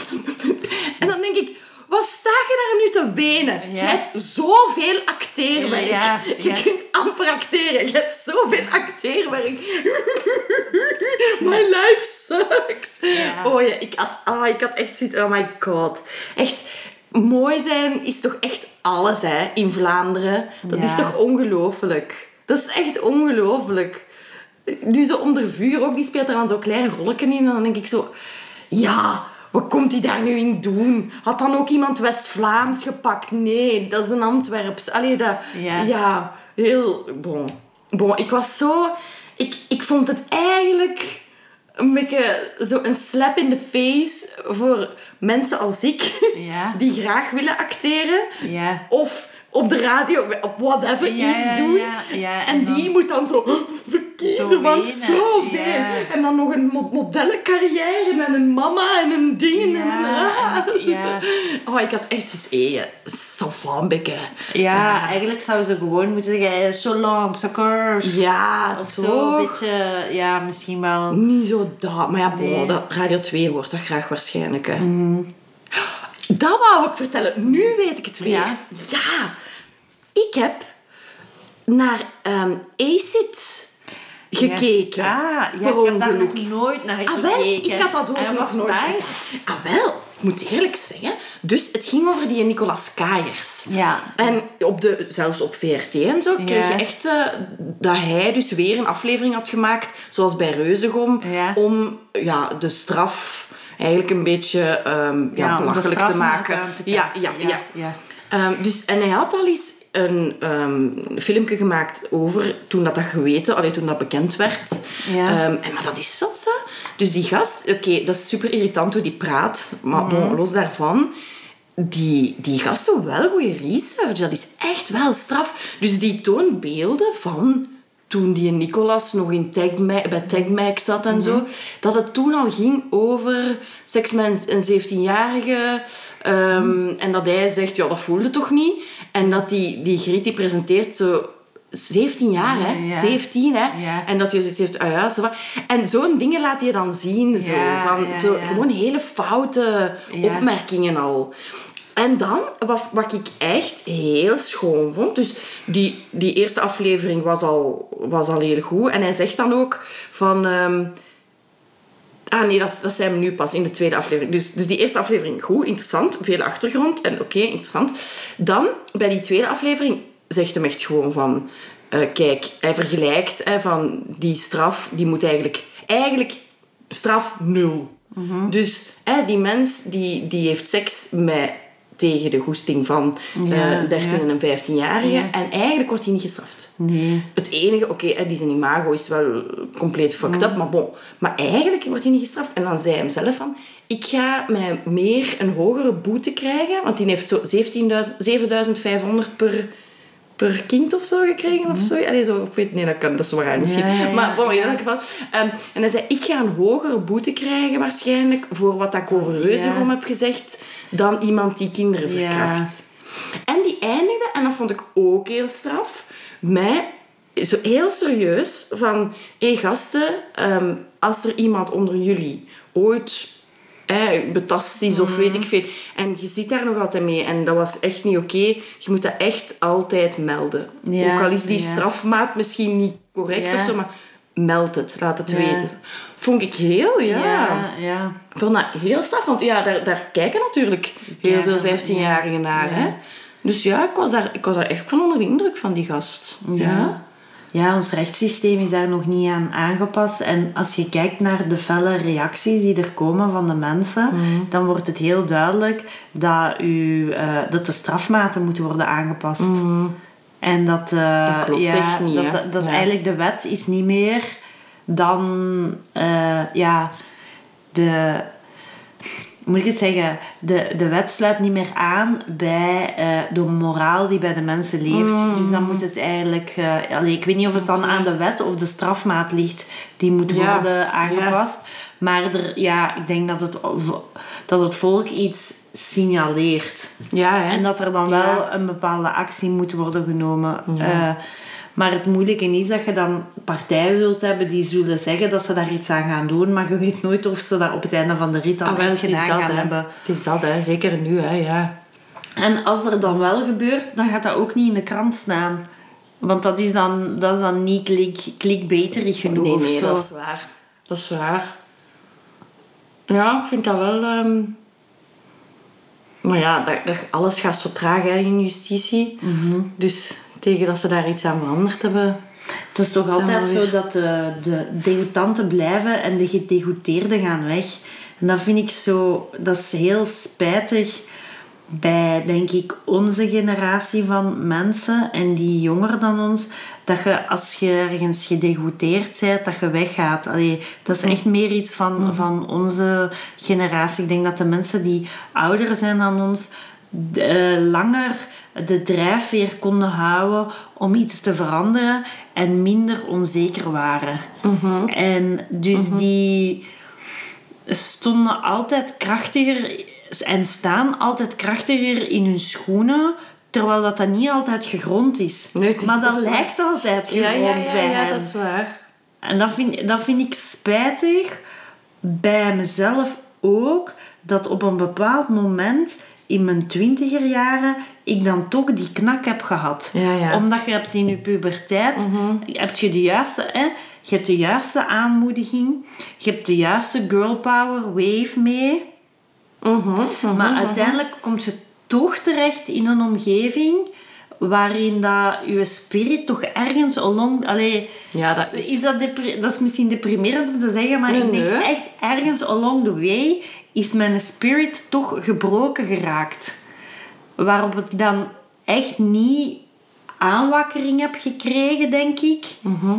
En dan denk ik, wat sta je daar nu te benen? Ja. Je hebt zoveel acteerwerk. Ja, Je kunt amper acteren. Je hebt zoveel acteerwerk. My life sucks. Oh ja, ik, als, ah, ik had echt zoiets, oh my god. Echt, mooi zijn is toch echt alles hè, in Vlaanderen. Dat Ja. is toch ongelooflijk. Dat is echt ongelooflijk. nu zo onder vuur ook, die speelt er dan zo'n klein rolletje in. En dan denk ik zo, ja, wat komt hij daar nu in doen? Had dan ook iemand West-Vlaams gepakt? Nee, dat is een Antwerps. Allee, dat, Ja. ja. heel, bon. Bon, ik was zo, ik, ik vond het eigenlijk een beetje zo een slap in the face voor mensen als ik, Ja. die graag willen acteren. Ja. Of op de radio, op whatever, Ja, iets ja, doen. ja, ja, en en dan- die moet dan zo verkiezen, Zo want zoveel. ja. En dan nog een mo- modellencarrière en een mama en een ding. en een. Oh, ik had echt zoiets, hé, savanbekke. Ja, eigenlijk zou ze gewoon moeten zeggen, eh, so long, suckers. Ja, Of zo, toch? een beetje, ja, misschien wel. Niet zo dat. Maar ja, Nee. dat, Radio 2 hoort dat graag waarschijnlijk. Hè. Dat wou ik vertellen. Nu weet ik het weer. Ja. Ja. Ik heb naar ehm Acid gekeken. Ja, ah, ja ik heb daar nog nooit naar Ah, wel, gekeken. ik had dat ook En nog nooit nice. Ah, wel. Ik moet eerlijk zeggen. Dus het ging over die Nicolas Kayers. Ja. En op de, zelfs op VRT en zo kreeg je echt eh, dat hij dus weer een aflevering had gemaakt, zoals bij Reuzegom, om ja, de straf eigenlijk een beetje ehm, ja, Ja, belachelijk te maken. te ja, ja, ja. Ja, ja. Ehm, dus, en hij had al eens een ehm filmpje gemaakt over toen dat, dat geweten, allee, toen dat bekend werd. Ja. En, maar dat is zot, hè. Dus die gast, oké, dat is super irritant hoe die praat. Maar Mhm. bon, los daarvan, die, die gast doet wel goede research. Dat is echt wel straf. Dus die toont beelden van toen die Nicolas nog in Tagma bij Tagmac zat en zo. Dat het toen al ging over seks met een 17-jarige. ehm, En dat hij zegt, ja, dat voelde toch niet? En dat die, die Griet die presenteert zo... 17 jaar, hè? Ja, ja. 17, hè? Ja. En dat je zoiets heeft, ah ja, zo. En zo'n dingen laat je dan zien, zo. Van, zo. Gewoon hele foute opmerkingen al. En dan, wat, wat ik echt heel schoon vond... Dus die, die eerste aflevering was al, was al heel goed. En hij zegt dan ook van... ehm, Ah nee, dat, dat zijn we nu pas in de tweede aflevering. Dus, dus die eerste aflevering goed, interessant, veel achtergrond en oké, interessant. Dan, bij die tweede aflevering, zegt hem echt gewoon van... eh, kijk, hij vergelijkt hè, van die straf, die moet eigenlijk... Eigenlijk straf nul. Dus hè, die mens die, die heeft seks met, tegen de goesting van Ja, eh 13 ja. en een 15-jarige. Ja. En eigenlijk wordt hij niet gestraft. Nee. Het enige, oké, die zijn imago is wel compleet fucked up, maar bon. Maar eigenlijk wordt hij niet gestraft. En dan zei hij hem zelf van, ik ga mij meer een hogere boete krijgen, want die heeft zo 17.000 7.500 per, per kind of zo gekregen of zo. Allee, zo ik weet, nee, dat, kan, dat is waar misschien. Ja, ja, ja, maar bon, in elk geval. ehm, en hij zei, ik ga een hogere boete krijgen waarschijnlijk voor wat ik over Reuzegom heb gezegd, dan iemand die kinderen Ja. verkracht. En die eindigde, en dat vond ik ook heel straf, mij zo heel serieus van... Hé gasten, ehm, als er iemand onder jullie ooit eh, betast is of weet ik veel... En je zit daar nog altijd mee en dat was echt niet oké. Je moet dat echt altijd melden. Ja, Ook al is die ja. strafmaat misschien niet correct Ja. of zo, maar meld het, laat het weten. Vond ik heel, ja. Ja, vond dat heel straf, want ja, daar, daar kijken natuurlijk heel veel ja. 15-jarigen naar. Hè? Dus ja, ik was, daar, ik was daar echt van onder de indruk van die gast. Ja. Ja, ons rechtssysteem is daar nog niet aan aangepast. En als je kijkt naar de felle reacties die er komen van de mensen, Mhm. dan wordt het heel duidelijk dat, u, eh, dat de strafmaten moeten worden aangepast. En dat, eh, Mhm. Dat klopt ja, echt niet, dat, dat, dat Ja. eigenlijk de wet is niet meer dan eh, ja, de moet ik het zeggen, de, de wet sluit niet meer aan bij eh, de moraal die bij de mensen leeft. Dus dan moet het eigenlijk, allee, ik weet niet of het dan aan de wet of de strafmaat ligt, die moet Ja, worden aangepast. Maar er, ja, ik denk dat het, dat het volk iets signaleert. Ja, hè? En dat er dan wel een bepaalde actie moet worden genomen. Eh, maar het moeilijke is dat je dan partijen zult hebben die zullen zeggen dat ze daar iets aan gaan doen, maar je weet nooit of ze dat op het einde van de rit dan Ah, wel, gedaan dat, gaan hebben. Het is dat, hè. Zeker nu, hè. Ja. En als er dan wel gebeurt, dan gaat dat ook niet in de krant staan. Want dat is dan, dat is dan niet klik, clickbaiterig genoeg Nee, dat is waar. Dat is waar. Ja, ik vind dat wel... ehm, Maar ja, dat, dat- alles gaat zo traag hè, in justitie. Mhm. Dus tegen dat ze daar iets aan veranderd hebben... Het is toch altijd zo dat de, de degoutanten blijven en de gedegoteerden gaan weg. En dat vind ik zo... Dat is heel spijtig bij, denk ik, onze generatie van mensen en die jonger dan ons, dat je als je ergens gedegoteerd bent, dat je weggaat. Allee, dat is echt meer iets van, van onze generatie. Ik denk dat de mensen die ouder zijn dan ons, eh, langer de drijfveer konden houden om iets te veranderen en minder onzeker waren. En dus die stonden altijd krachtiger en staan altijd krachtiger in hun schoenen, terwijl dat, dat niet altijd gegrond is. Nee, maar dat dat is waar. lijkt altijd gegrond Ja, ja, ja, bij ja, hen. dat is waar. En dat vind, dat vind ik spijtig bij mezelf ook, dat op een bepaald moment in mijn twintiger jaren ik dan toch die knak heb gehad. Ja, ja. Omdat je hebt in je puberteit, heb je de juiste, hè, je hebt de juiste aanmoediging, je hebt de juiste girl power wave mee. Maar uiteindelijk kom je toch terecht in een omgeving waarin dat je spirit toch ergens along... Allee, Ja, dat is... is dat, dat is misschien deprimerend om te zeggen, maar Nee, ik denk nee. echt ergens along the way is mijn spirit toch gebroken geraakt. Waarop ik dan echt niet aanwakkering heb gekregen, denk ik. Mhm.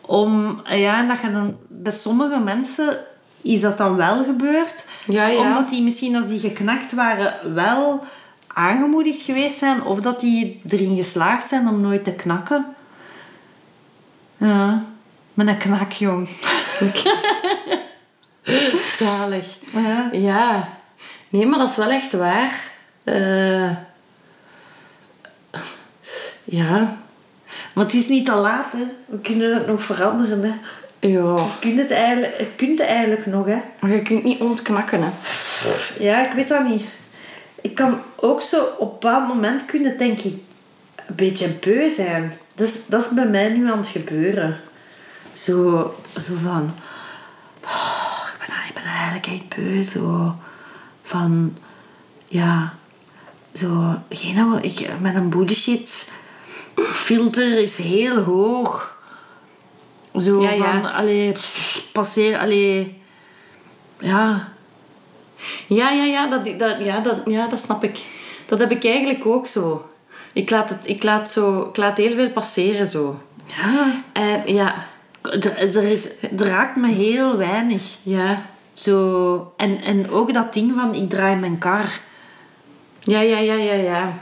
Om, ja, dat je dan bij sommige mensen is dat dan wel gebeurd. Ja, ja. Omdat die misschien als die geknakt waren wel aangemoedigd geweest zijn. Of dat die erin geslaagd zijn om nooit te knakken. Ja, met een knak, jong. Zalig. Ja. Ja. Nee, maar dat is wel echt waar. Eh, ja. Maar het is niet te laat, hè. We kunnen het nog veranderen, hè. Ja. Je kunt het eigenlijk, je kunt het eigenlijk nog, hè. Maar je kunt niet ontknakken, hè. Ja, ik weet dat niet. Ik kan ook zo op een bepaald moment kunnen, denk ik, een beetje beu zijn. Dat is, dat is bij mij nu aan het gebeuren. Zo, zo van... oh, ik, ben, eigenlijk echt beu. Zo van... Ja... Zo... Geen, ik, met een bullshit filter is heel hoog. Zo Ja, ja. van... Allee, passeer... Allee... Ja... Ja, ja, ja, dat, dat, ja, dat, ja, dat snap ik. Dat heb ik eigenlijk ook zo. Ik laat, het, ik laat, zo, ik laat heel veel passeren zo. Ja... En ja, Er, er, is, er raakt me heel weinig. ja, Zo, en, en ook dat ding van ik draai mijn kar. ja, ja, ja, ja, ja.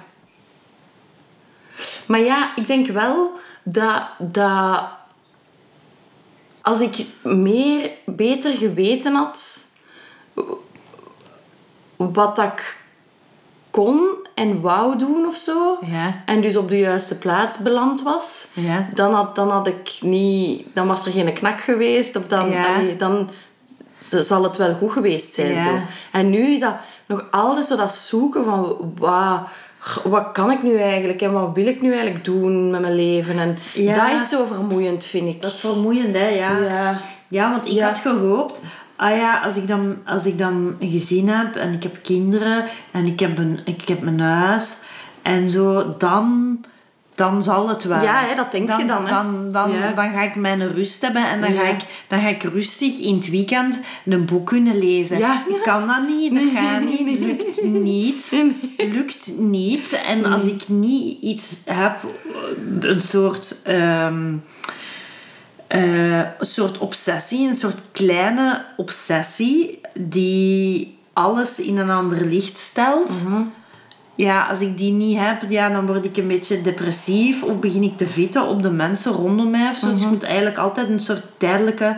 Maar ja, ik denk wel dat, dat als ik meer, beter geweten had wat dat ik kon en wou doen of zo, Ja. en dus op de juiste plaats beland was, Ja. dan, had, dan had ik niet... Dan was er geen knak geweest. Of dan, Ja. allee, dan zal het wel goed geweest zijn. Ja. Zo. En nu is dat nog altijd zo dat zoeken van... Wat, wat kan ik nu eigenlijk? En wat wil ik nu eigenlijk doen met mijn leven? En Ja. dat is zo vermoeiend, vind ik. Dat is vermoeiend, hè? Ja, Ja. ja want ik Ja. had gehoopt... Ah ja, als ik, dan, als ik dan een gezin heb en ik heb kinderen en ik heb, een, ik heb mijn huis en zo, dan, dan zal het wel. Ja, hè, dat denk je dan, hè. Dan, dan, Ja. dan ga ik mijn rust hebben en dan, Ja. ga ik, dan ga ik rustig in het weekend een boek kunnen lezen. Ja. Ik kan dat niet, dat gaat niet, lukt niet. lukt niet. En als ik niet iets heb, een soort, een soort obsessie, een soort kleine obsessie die alles in een ander licht stelt. Ja, als ik die niet heb, ja, dan word ik een beetje depressief of begin ik te vitten op de mensen rondom mij. Of zo. Dus je moet eigenlijk altijd een soort tijdelijke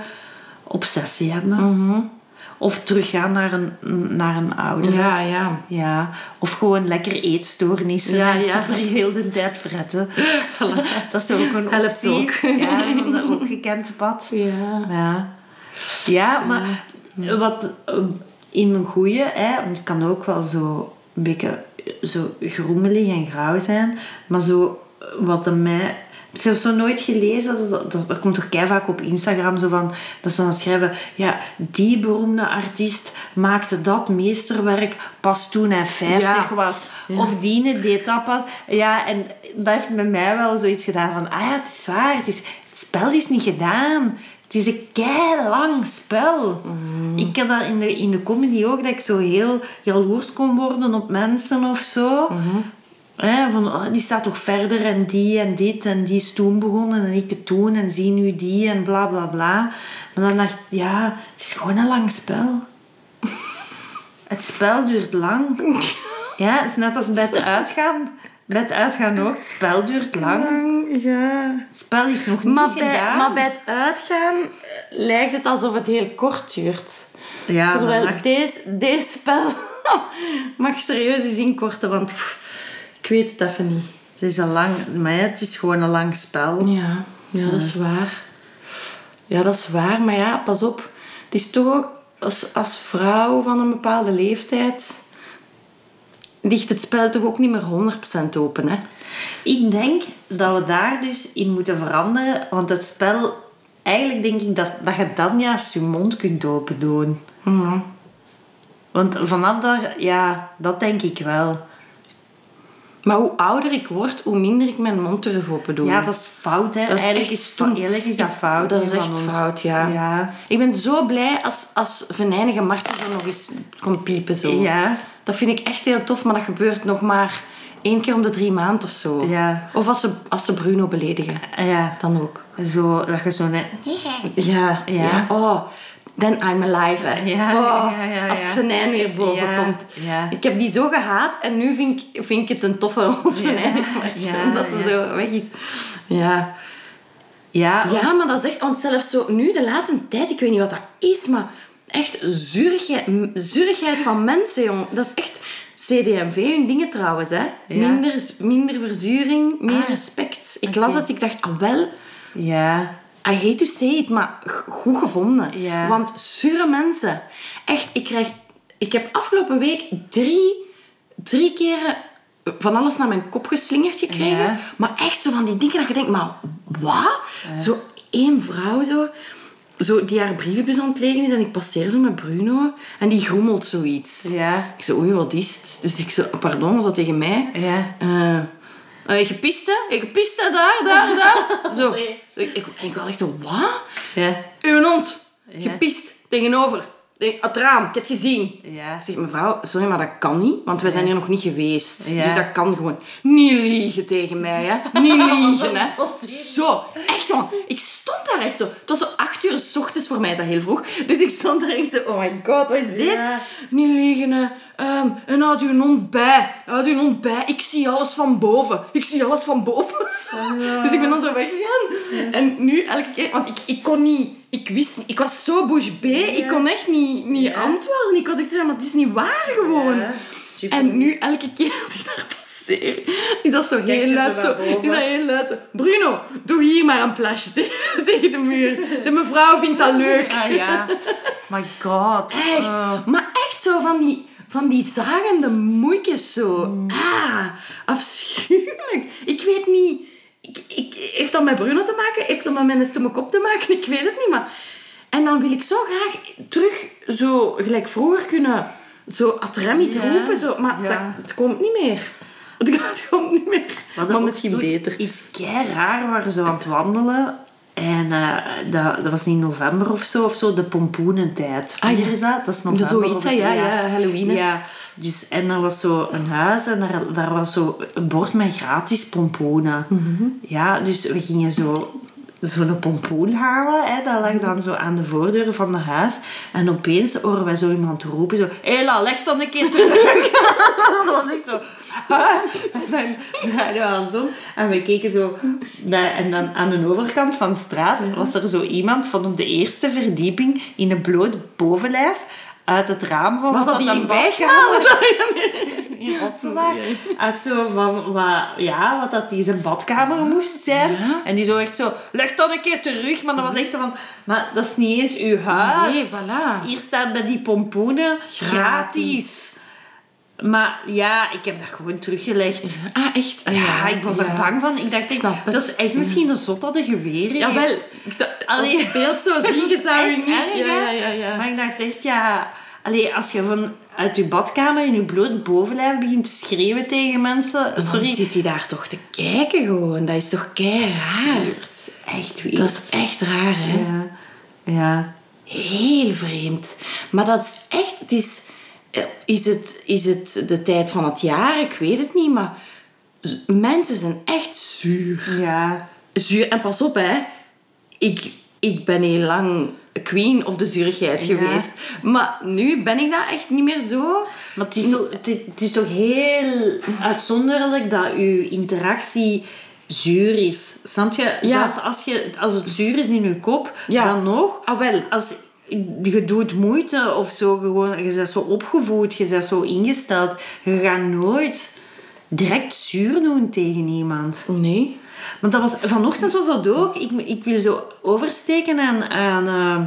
obsessie hebben. Of teruggaan naar een, naar een ouder. Ja, ja. Ja, of gewoon lekker eetstoornissen Ja, en ja. super heel de tijd fretten. Dat is ook een Helpt ook. Ja, dat ook gekend pad. Ja. Ja, ja maar wat eh, in mijn goeie, hè, want het kan ook wel zo een beetje zo groemelig en grauw zijn, maar zo wat de mij Heb je dat zo nooit gelezen? Dat, dat, dat komt toch kei vaak op Instagram zo van... Dat ze dan schrijven... Ja, die beroemde artiest maakte dat meesterwerk pas toen hij 50 Ja. was. Ja. Of die deed dat pas. Ja, en dat heeft met mij wel zoiets gedaan van... Ah ja, het is waar. Het, is, het spel is niet gedaan. Het is een kei lang spel. Ik had dat in de, in de comedy ook, dat ik zo heel jaloers kon worden op mensen of zo. Hè, van, oh, die staat toch verder en die en dit en die is toen begonnen en ik het toen en zie nu die en bla bla bla. Maar dan dacht ik, ja, het is gewoon een lang spel. Het spel duurt lang. Ja, het is net als bij het uitgaan. Bij het uitgaan ook, het spel duurt lang. Ja. Het spel is nog niet Maar bij, gedaan. maar bij het uitgaan eh, lijkt het alsof het heel kort duurt. ja, Terwijl ik, deze, deze spel mag serieus eens inkorten, want pff, ik weet het even niet. het is een lang... Maar het is gewoon een lang spel. Ja, ja, dat is waar. Ja, dat is waar. Maar ja, pas op. Het is toch ook als, als vrouw van een bepaalde leeftijd... ligt het spel toch ook niet meer 100% open, hè? Ik denk dat we daar dus in moeten veranderen. Want het spel... Eigenlijk denk ik dat, dat je dan juist je mond kunt open doen. Mhm. Want vanaf daar... Ja, dat denk ik wel. Maar hoe ouder ik word, hoe minder ik mijn mond durf open doen. Ja, dat is fout, hè. Dat is eigenlijk echt is, eigenlijk is dat fout. Dat is echt ons. fout, ja. Ja. Ik ben zo blij als, als venijnige Marten zo nog eens komt piepen. Zo. Ja. Dat vind ik echt heel tof, maar dat gebeurt nog maar één keer om de drie maanden of zo. Ja. Of als ze, als ze Bruno beledigen. Ja. Dan ook. Zo, dat je zo net... Ja. Ja. Oh, then I'm alive. Hè. Ja, oh, ja, ja, Als het venijn weer boven komt. ja. Ik heb die zo gehaat en nu vind ik, vind ik het een toffe ons venijn. ja, dat ze zo weg is. Ja. Ja, Ja, maar dat is echt... Want zelfs zo nu, de laatste tijd, ik weet niet wat dat is, maar echt zurigheid, van mensen, jong. Dat is echt CDMV hun dingen trouwens, hè. Ja. Minder, minder verzuring, meer Ah, respect. Ik las het, ik dacht, ah wel... ja. I hate to say it, maar goed gevonden. Ja. Want zure mensen. Echt, ik krijg... Ik heb afgelopen week drie, drie keren van alles naar mijn kop geslingerd gekregen. Ja. Maar echt zo van die dingen dat je denkt, maar wat? Zo één vrouw zo, zo die haar brievenbus aan het legen is en ik passeer zo met Bruno en die groemelt zoiets. Ja. Ik zo, oei, wat is het? Dus ik zo, pardon, zo tegen mij. Ja. Eh, eh, gepist, hè? Je gepist, hè? Daar, daar, daar. Zo. Nee. Ik, ik, ik was echt zo, wat? Ja. Uw hond. Ja. Gepist. Tegenover. Het raam. Ik heb het gezien. Ja. Ik zeg, mevrouw, sorry, maar dat kan niet, want wij zijn hier nog niet geweest. Ja. Dus dat kan gewoon. Niet liegen tegen mij, hè. Niet liegen, hè. Zo, echt zo. Ik stond daar echt zo. Het was zo acht uur s ochtends, voor mij is dat heel vroeg. Dus ik stond daar echt zo, oh my god, wat is dit? Ja. Niet liegen, hè. Ehm, en houd uw hond bij. Houd uw hond bij. Ik zie alles van boven. Ik zie alles van boven. Dus ik ben dan zo weggegaan. En nu elke keer, want ik, ik kon niet, ik wist niet, ik was zo bouche bée, ik kon echt niet, niet Ja. antwoorden. Ik was echt zo, maar het is niet waar gewoon. Ja, super. En nu elke keer als ik daar passeer, is dat zo heel luid. Zo, is dat heel luid. Bruno, doe hier maar een plasje tegen, tegen de muur. De mevrouw vindt dat leuk. Ah, ja. My god. Echt. Oh. Maar echt zo van die, van die zagende moeikjes zo. Mm. Ah, afschuwelijk. Ik weet niet... Ik, ik, heeft dat met Bruno te maken? Heeft dat met mijn stomme te maken? Ik weet het niet, maar... En dan wil ik zo graag terug zo gelijk vroeger kunnen... Zo atremit Ja, roepen, zo. Maar ja. dat, het komt niet meer. Het, het komt niet meer. Maar, ook misschien beter. Iets kei raar, waren zo aan het wandelen. En eh, dat, dat was in november of zo, of zo, de pompoenentijd. Ah, ja. Is dat? Dat is november. Zoiets, zo, Ja, ja, Halloween, hè. Ja, dus, en er was zo een huis en daar, daar was zo een bord met gratis pompoenen. Mhm. Ja, dus we gingen zo zo'n pompoen halen. Hè, dat lag dan zo aan de voordeur van het huis. En opeens horen wij zo iemand roepen. Zo, Hela, leg dan een keer terug. dat was ik zo... En dan draaiden we ons om. En we keken zo... Naar, en dan aan de overkant van de straat was er zo iemand van op de eerste verdieping in een bloot bovenlijf uit het raam van Was wat dat een in badkamer in Rotselaar. Uit zo van wat, ja, wat dat die zijn badkamer moest zijn. Ja. En die zo echt zo, leg dan een keer terug. Maar dat was echt zo van, maar dat is niet eens uw huis. Nee, voilà. Hier staat bij die pompoenen gratis. Maar ja, ik heb dat gewoon teruggelegd. Ah, echt? Ah, Ja, ik was ja. er bang van. Ik dacht, snap het. dat is echt misschien een zot dat een geweer Ja, wel. Ik Als je het beeld zo zie, je zou je niet... erg, ja, ja, ja, ja. Maar ik dacht echt, ja... Allee, als je van uit je badkamer in je bloot bovenlijf begint te schreeuwen tegen mensen... Dan Sorry. zit hij daar toch te kijken gewoon. Dat is toch kei raar. Echt weird. Dat is echt raar, hè? Ja. Ja. Heel vreemd. Maar dat is echt... Het is, is, het, is het de tijd van het jaar? Ik weet het niet, maar... Mensen zijn echt zuur. Ja. Zuur. En pas op, hè. Ik, ik ben heel lang queen of de zuurigheid Ja. geweest. Maar nu ben ik dat echt niet meer zo. Maar het is, zo, het, is toch heel uitzonderlijk dat je interactie zuur is. Snap je? Ja. Zelfs als, je, als het zuur is in je kop, Ja. dan nog. Ah, wel. Als je doet moeite of zo, gewoon, je bent zo opgevoed, je bent zo ingesteld. Je gaat nooit direct zuur doen tegen iemand. Nee. Want dat was, vanochtend was dat ook. Ik, ik wil zo oversteken aan... aan eh,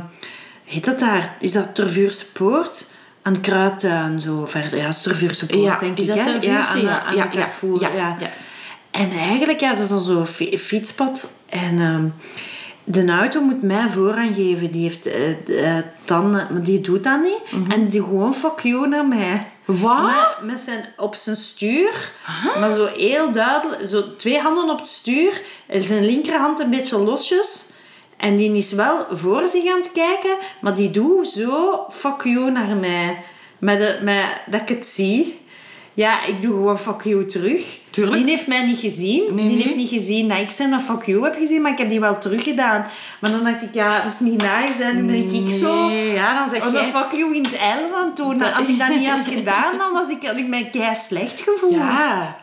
heet dat daar? Is dat Tervuurse Poort? Aan Kruidtuin, zo verder. Ja, Tervuurse Poort, Ja, denk is ik. dat hè? Ja, aan, aan ja, de ja, ja, ja. ja. En eigenlijk, ja, dat is dan zo'n fi- fietspad. En ehm, de auto moet mij voorrang geven. Die heeft eh, eh, tanden, maar die doet dat niet. Mhm. En die gewoon fuck you naar mij. Wat? Met zijn, op zijn stuur, maar zo heel duidelijk, zo twee handen op het stuur en zijn linkerhand een beetje losjes. En die is wel voor zich aan het kijken, maar die doet zo fuck you naar mij. Met de, met, dat ik het zie. Ja, ik doe gewoon fuck you terug. Tuurlijk. Die heeft mij niet gezien. Nee, die nee. heeft niet gezien dat ik zijn fuck you heb gezien, maar ik heb die wel teruggedaan. Maar dan dacht ik, ja, dat is niet nice. En dan denk ik zo... Nee, ja, dan zeg Oh, jij... fuck you in het eiland doen. Als ik dat niet had gedaan, dan was ik, had ik mij kei slecht gevoeld. Ja.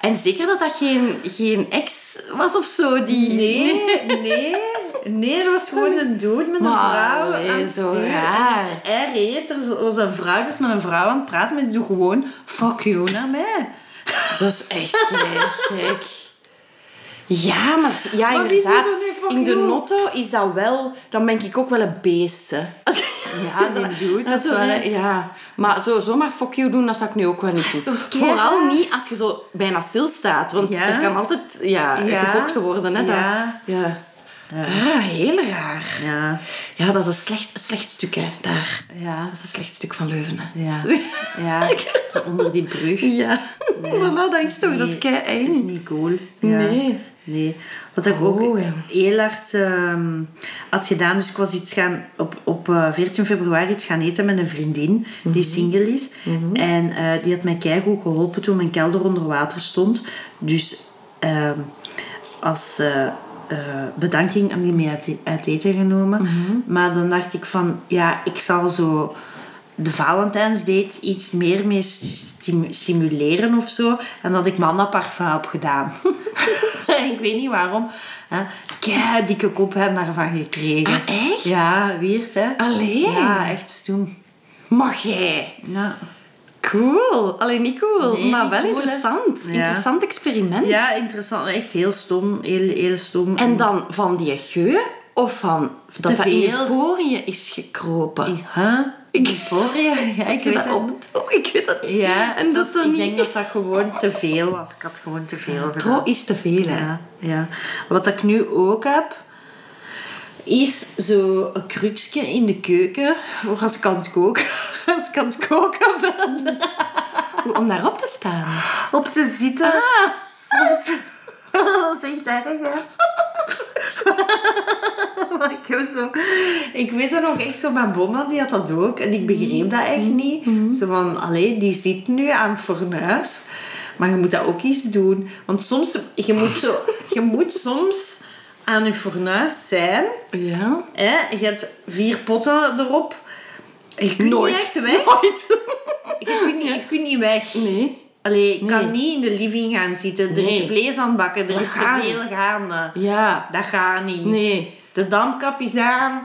En zeker dat dat geen, geen ex was of zo. Die... Nee, nee, nee, dat was gewoon een dude met een Maar, vrouw allee, aan het zo stuur. raar. En Hij reed, er was een vrouw, was met een vrouw aan het praten, maar die doet gewoon fuck you naar mij. Dat is echt gek. Ja, maar ja, Maar inderdaad. er In de notto is dat wel... Dan ben ik ook wel een beest, hè. Ja, die doet dat wel, hè. Ja. Maar zo zomaar fuck you doen, dat zou ik nu ook wel niet doen. Vooral niet als je zo bijna stilstaat. Want Ja. er kan altijd ja, Ja. gevochten worden, hè. dat- Ja. ja. Ah, heel raar. Ja, Ja, dat is een slecht, slecht stuk, hè, daar. ja, Dat is een slecht stuk van Leuven, hè. ja. Ja, zo onder die brug. Ja. Voilà, dat is toch, dat is kei Dat is niet cool. Nee. Nee. Wat ik ook Oh, ja. heel hard ehm, had gedaan, dus ik was iets gaan, op, op eh, 14 februari iets gaan eten met een vriendin die Mhm. single is. En eh, die had mij keigoed geholpen toen mijn kelder onder water stond. Dus ehm, als eh, bedanking aan die mee uit, uit eten genomen. Mhm. Maar dan dacht ik van, ja, ik zal zo de Valentijnsdate iets meer mee simuleren of zo. En dat ik mannaparfum heb gedaan. ik weet niet waarom. Kei dikke kop heb daarvan gekregen. Ah, echt? Ja, weird hè. Allee. Ja, echt stoem. Mag jij? Ja. Cool. Alleen niet cool, Nee, maar wel cool, interessant. Ja. Interessant experiment. ja, interessant. Echt heel stom. Heel, heel stom. En dan van die geur of van dat dat in je poriën is gekropen? Huh? Ik Ja, ja ik weet dat op... Oh, ik weet dat niet. Ja, en dat dus dan ik niet... denk dat dat gewoon te veel was. Ik had gewoon te veel gedaan. Trouw is te veel, hè. Ja, ja. Wat ik nu ook heb, is zo een krukje in de keuken voor als ik aan het koken, als ik aan het koken ben, Om daarop te staan. op te zitten. Soms, dat is echt erg, hè. Maar ik heb zo... Ik weet er nog echt zo, mijn bomma die had dat ook. En ik begreep dat echt niet. Zo van, allee, die zit nu aan het fornuis. Maar je moet dat ook eens doen. Want soms, je moet, zo, je moet soms aan je fornuis zijn. Ja. Hè? Je hebt vier potten erop. Je kunt Nooit. niet echt weg. Nooit. Je kunt niet, je kunt niet weg. Nee. Allee, ik kan niet in de living gaan zitten. Er is vlees aan het bakken. Er Dat is te veel gaande. Ja. Dat gaat niet. Nee. De dampkap is aan.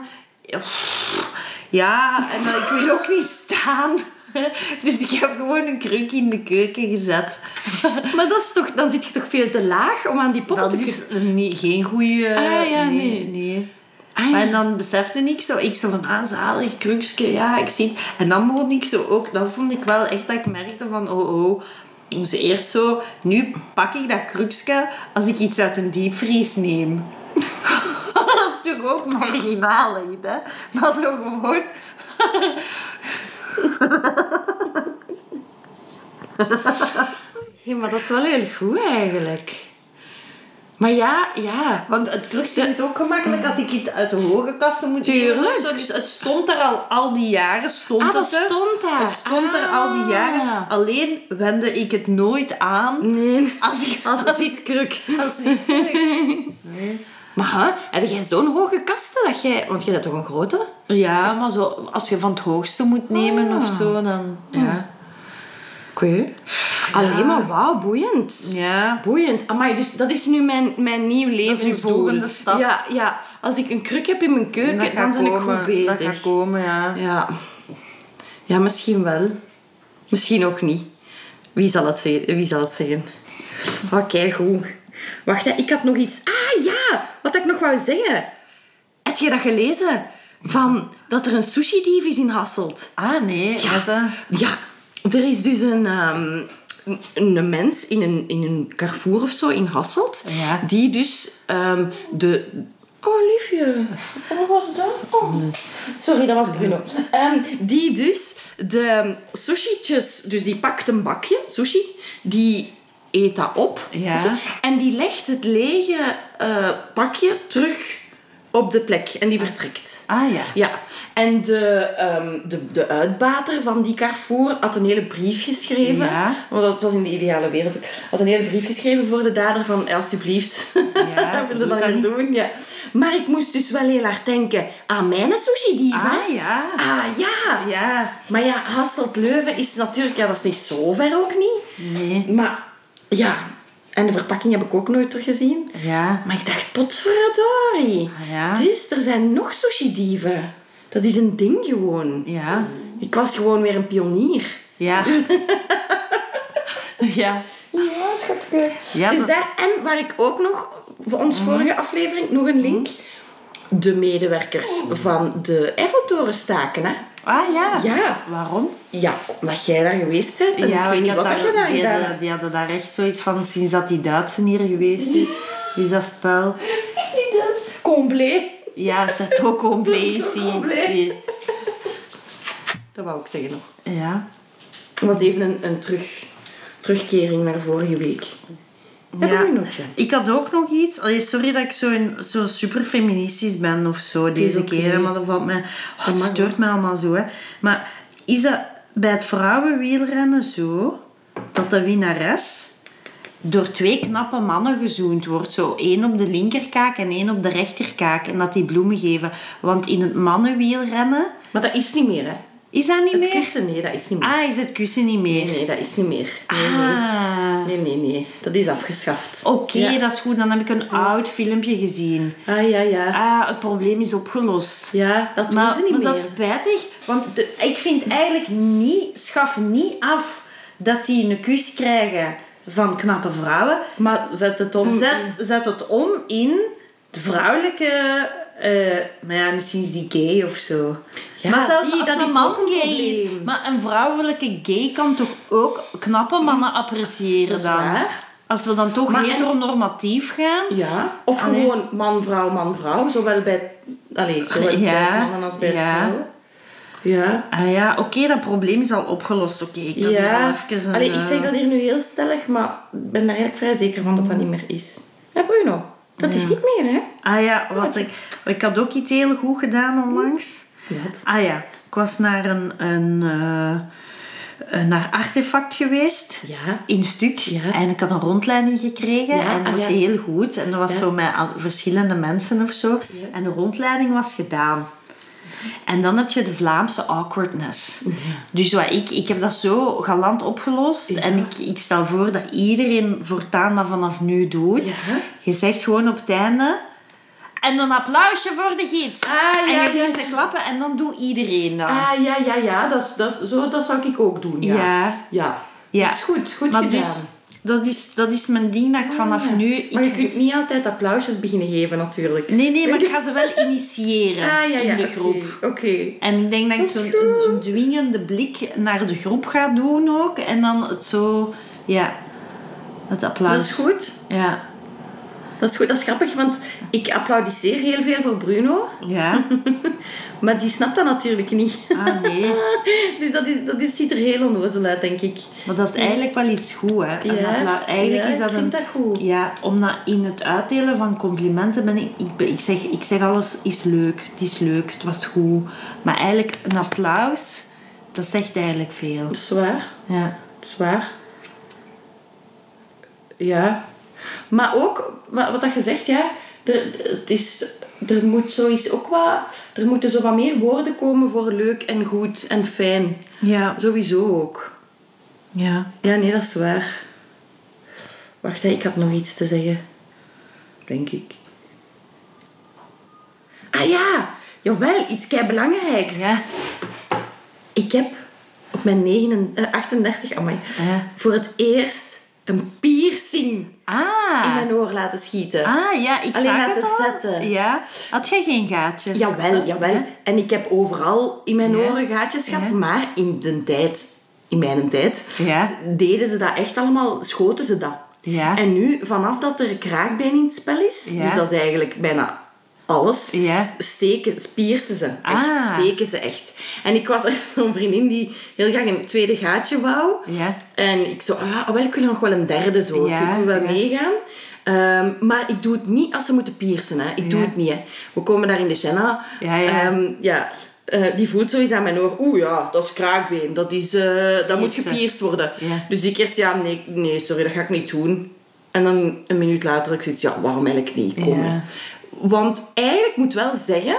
Ja, en dan, ik wil ook niet staan. Dus ik heb gewoon een kruk in de keuken gezet. Maar dat is toch, dan zit je toch veel te laag om aan die potten Dat te is niet, geen goede... Ah, ja, nee. nee. nee. Ah, ja. En dan besefte ik zo, ik zo van, ah, zalig, krukske, ja, ik zie het. En dan begon ik zo ook, dat vond ik wel echt dat ik merkte van, oh, oh. Ik moest eerst zo, nu pak ik dat krukske als ik iets uit een diepvries neem. dat is toch ook marginaal, hè? Maar zo gewoon... Ja, maar dat is wel heel goed eigenlijk. Maar ja, ja. Want het krukske is ook gemakkelijk dat ik het uit de hoge kasten moet nemen Tuurlijk. Zo. Dus het stond er al, al die jaren, stond Ah, het dat er. stond daar. Het stond er al die jaren. Ah. Alleen wende ik het nooit aan. Nee. Als ik Als het ziet kruk. als dit Maar hè, heb jij zo'n hoge kasten dat jij... Want jij bent toch een grote? Ja, maar zo, als je van het hoogste moet nemen Ah. of zo, dan... Ja. Oké. Alleen maar wauw, boeiend. Ja. Boeiend. Amai, dus dat is nu mijn, mijn nieuw levensdoel. volgende stap. Ja, ja. Als ik een kruk heb in mijn keuken, dan ben ik goed bezig. Dat gaat komen, ja. Ja. Ja, misschien wel. Misschien ook niet. Wie zal het, zeggen? Wie zal het zeggen? Oké, goed. Wacht, hè, ik had nog iets... Ah, ja! Wat ik nog wou zeggen. Heb je dat gelezen? Van dat er een sushi-dief is in Hasselt. Ah, nee. Ja. Wat, eh? Ja, er is dus een, ehm, een, een mens in een, in een Carrefour of zo in Hasselt. Ja. Die dus ehm, de... Oh, liefje. Wat was dat? Oh. Sorry, dat was Bruno. Ehm, die dus de sushi'tjes... Dus die pakt een bakje, sushi. Die eet dat op. Ja. En die legt het lege eh, pakje terug op de plek. En die vertrekt. Ah, ja. Ja, en de, ehm, de, de uitbater van die Carrefour had een hele brief geschreven. Ja. Want dat was in de ideale wereld. ook. Had een hele brief geschreven voor de dader van, "Eh, alsjeblieft, Ja, wil je dat niet. doen? Ja. Maar ik moest dus wel heel hard denken aan mijn sushi-diva. Ah, ja. Ah, ja. Ja. Maar ja, Hasselt-Leuven is natuurlijk... Ja, dat is niet zo ver ook niet. Nee. Maar ja, en de verpakking heb ik ook nooit teruggezien. Ja. Maar ik dacht, potverdorie. Ah, ja. Dus er zijn nog sushi-dieven. Dat is een ding gewoon. Ja. Ik was gewoon weer een pionier. Ja. ja. Ja, schatje. Ja, dus daar, en waar ik ook nog, voor onze vorige aflevering, nog een link. De medewerkers van de Eiffeltoren staken, hè. Ah, ja. Ja. Waarom? Ja, omdat jij daar geweest bent. En ik weet niet had wat je daar die, gedaan hadden, die hadden daar echt zoiets van, sinds dat die Duitsen hier geweest is, is dat spel. Niet dat. Compleet. Ja, c'est trop complet C'est trop ici. complet. Zie- Dat wou ik zeggen nog. Ja. Het was even een, een terug, terugkering naar vorige week. Heb Ja. Ik had ook nog iets. Allee, sorry dat ik zo, zo super feministisch ben of zo deze keer. Maar dat valt mij... Oh, het steurt mij allemaal zo. Hè. Maar is dat bij het vrouwenwielrennen zo... Dat de winnares door twee knappe mannen gezoend wordt. Zo één op de linkerkaak en één op de rechterkaak. En dat die bloemen geven. Want in het mannenwielrennen... Maar dat is niet meer, hè. Is dat niet Het meer? kussen, nee, dat is niet meer. Ah, is het kussen niet meer? Nee, nee, dat is niet meer. Nee, nee. Ah. Nee, nee, nee. Dat is afgeschaft. Oké, Ja. dat is goed. Dan heb ik een oud filmpje gezien. Ah, ja, ja. Ah, het probleem is opgelost. Ja, dat doen Maar, ze niet maar meer. dat is spijtig, want de- ik vind eigenlijk niet, schaf niet af dat die een kus krijgen van knappe vrouwen. Maar zet het om... Zet, zet het om in de vrouwelijke, eh, maar ja, misschien is die gay of zo. Ja, maar zelfs zie, als dat een man gay is, maar een vrouwelijke gay kan toch ook knappe mannen appreciëren Dat is dan? waar. Als we dan toch Maar heteronormatief gaan. Ja. Of Allee. gewoon man, vrouw, man, vrouw. Zowel bij, allee, zowel bij Ja, mannen als bij ja. vrouwen. Ja. Ah ja, oké, dat probleem is al opgelost. Oké, ik had Ja. even een... Allee, ik zeg eh, dat hier nu heel stellig, maar ik ben daar eigenlijk vrij zeker van dat dat niet meer is. Hé, Bruno? Dat is niet meer, hè? Ah ja, wat ik, ik had ook iets heel goed gedaan onlangs. Ah ja, ik was naar een, een, eh, naar Artefact geweest. Ja. In stuk. Ja. En ik had een rondleiding gekregen. Ja, en dat ah, was heel goed. En dat was zo met verschillende mensen of zo. En de rondleiding was gedaan. En dan heb je de Vlaamse awkwardness. Dus wat ik, ik heb dat zo galant opgelost. En ik, ik stel voor dat iedereen voortaan dat vanaf nu doet. Je zegt gewoon op het einde... En een applausje voor de gids. Ah, ja, en je ja. begint te klappen en dan doet iedereen dat. Ah, ja, ja, ja. Dat, is- dat, zo, dat zou ik ook doen, ja. Ja. Ja. Dat is goed. Goed maar gedaan. dus, dat is, dat is mijn ding dat ik vanaf nu... Ik, Maar je kunt niet altijd applausjes beginnen geven, natuurlijk. Nee, nee, maar ik ga ze wel initiëren Ah, ja, ja. in de oké, groep. Oké. En ik denk dat ik zo'n dwingende blik naar de groep ga doen ook. En dan het zo... Ja, het applaus. Dat is goed. Ja. Dat is goed, dat is grappig, want ik applaudisseer heel veel voor Bruno. Ja. Maar die snapt dat natuurlijk niet. Ah, nee. Dus dat, is, dat is, ziet er heel onnozel uit, denk ik. Maar dat is eigenlijk wel iets goed, hè. Ja, eigenlijk ja, is dat ik vind een... dat goed. Ja, omdat in het uitdelen van complimenten ben ik... Ik, zeg, ik zeg alles is leuk, het is leuk, het was goed. Maar eigenlijk een applaus, dat zegt eigenlijk veel. Dat is waar. Ja. Dat is waar. Ja. Maar ook, wat, wat dat je zegt, ja, er, het is, er moet zo is ook wat, er moeten zo wat meer woorden komen voor leuk en goed en fijn. Ja. Sowieso ook. Ja. Ja, nee, dat is waar. Wacht, hè, ik had nog iets te zeggen. Denk ik. Ah ja, jawel, iets kei belangrijks. Ja. Ik heb op mijn 39, eh, 38, amai, Ja. voor het eerst een piercing in Ah. mijn oor laten schieten. Ah, ja, ik Alleen zag laten het al. zetten. Ja. Had jij geen gaatjes? Jawel, jawel. Ja. En ik heb overal in mijn Ja. oren gaatjes gehad, Ja. maar in de tijd, in mijn tijd, Ja. deden ze dat echt allemaal, schoten ze dat. Ja. En nu, vanaf dat er kraakbeen in het spel is, dus dat is eigenlijk bijna alles, Ja. steken, spiersen ze. Echt, Ah. steken ze echt. En ik was zo'n vriendin die heel graag een tweede gaatje wou. Ja. En ik zo, ah, wel, ik wil nog wel een derde zo. Ja, ik wil wel ja. meegaan. Ehm, maar ik doe het niet als ze moeten piercen. Hè. Ik doe het niet. Hè. We komen daar in de Shanna. Ja. Ehm, ja. Eh, die voelt zoiets aan mijn oor. Oeh ja, dat is kraakbeen. Dat, is, eh, dat moet Piercen. gepierst worden. Ja. Dus ik eerst, ja, nee, nee, sorry, dat ga ik niet doen. En dan een minuut later ik zoiets, ja, waarom eigenlijk niet? Kom, Ja. Want eigenlijk moet wel zeggen,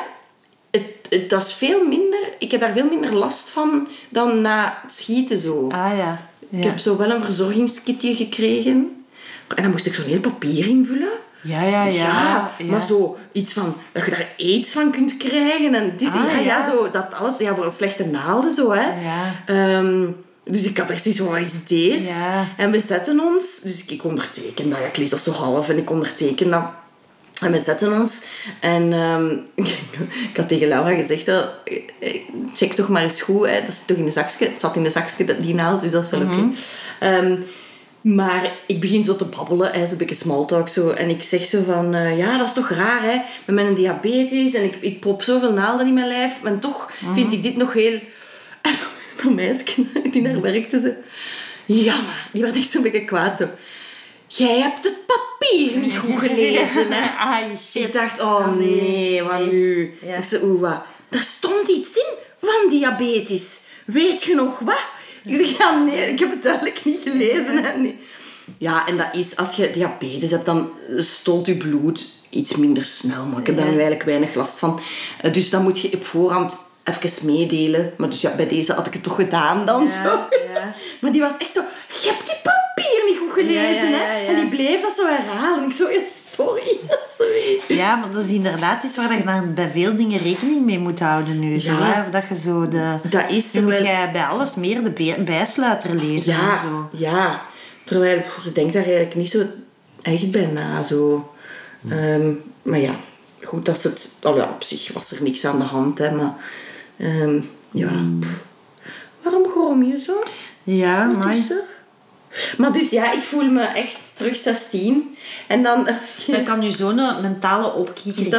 het, het, dat is veel minder, ik heb daar veel minder last van dan na het schieten zo. Ah, ja. Ja. Ik heb zo wel een verzorgingskitje gekregen. En dan moest ik zo'n heel papier invullen. Ja, ja, ja. ja. maar zo iets van dat je daar aids van kunt krijgen en dit. Ah, ja, ja. zo dat alles. Ja, voor een slechte naalden zo, hè. Ja. Ehm, dus ik had echt zoiets van, wat is deze? En we zetten ons, dus ik, ik onderteken dat. Ik lees dat zo half en ik onderteken dat. En we zetten ons. En ehm, ik had tegen Laura gezegd, eh, eh, check toch maar eens goed. Hè. Dat zit toch in de zakje. Het zat in de zakje, die naald, dus dat is wel oké. Ehm, maar ik begin zo te babbelen, hè, zo'n beetje small talk zo. En ik zeg zo van, eh, ja, dat is toch raar, hè. Met mijn diabetes en ik, ik prop zoveel naalden in mijn lijf. En toch vind ik dit nog heel... En een meisje die daar werkte, ze... Ja, maar die werd echt zo'n beetje kwaad, zo. Jij hebt het papier niet goed gelezen, hè. Ah, shit. Ik dacht, oh nee, wat nu? Ja. Ik zei, oeh, wat? Er stond iets in van diabetes. Weet je nog wat? Ik zeg, ja, nee, ik heb het duidelijk niet gelezen. Hè. Nee. Ja, en dat is, als je diabetes hebt, dan stolt je bloed iets minder snel. Maar ik heb daar nu eigenlijk weinig last van. Eh, Dus dan moet je op voorhand even meedelen. Maar dus ja, bij deze had ik het toch gedaan dan Ja, zo. ja. Maar die was echt zo, je hebt die papier niet goed gelezen, Ja, ja, ja, hè. En die bleef dat zo herhalen. En ik zo, sorry, sorry. Ja, maar dat is inderdaad iets waar je dan bij veel dingen rekening mee moet houden nu. Zo, hè? Dat je zo de... Dat is Dan moet jij bij alles meer de bij- bijsluiter lezen en Ja, zo. ja. Terwijl, je denkt daar eigenlijk niet zo echt bij na. Zo. Ehm, maar ja, goed, dat is het... Oh ja, op zich was er niks aan de hand, hè. Maar, ehm, ja. pff. Waarom grom je zo? Ja, maar... Maar dus ja, ik voel me echt terug 16. En dan... Dat kan je zo'n mentale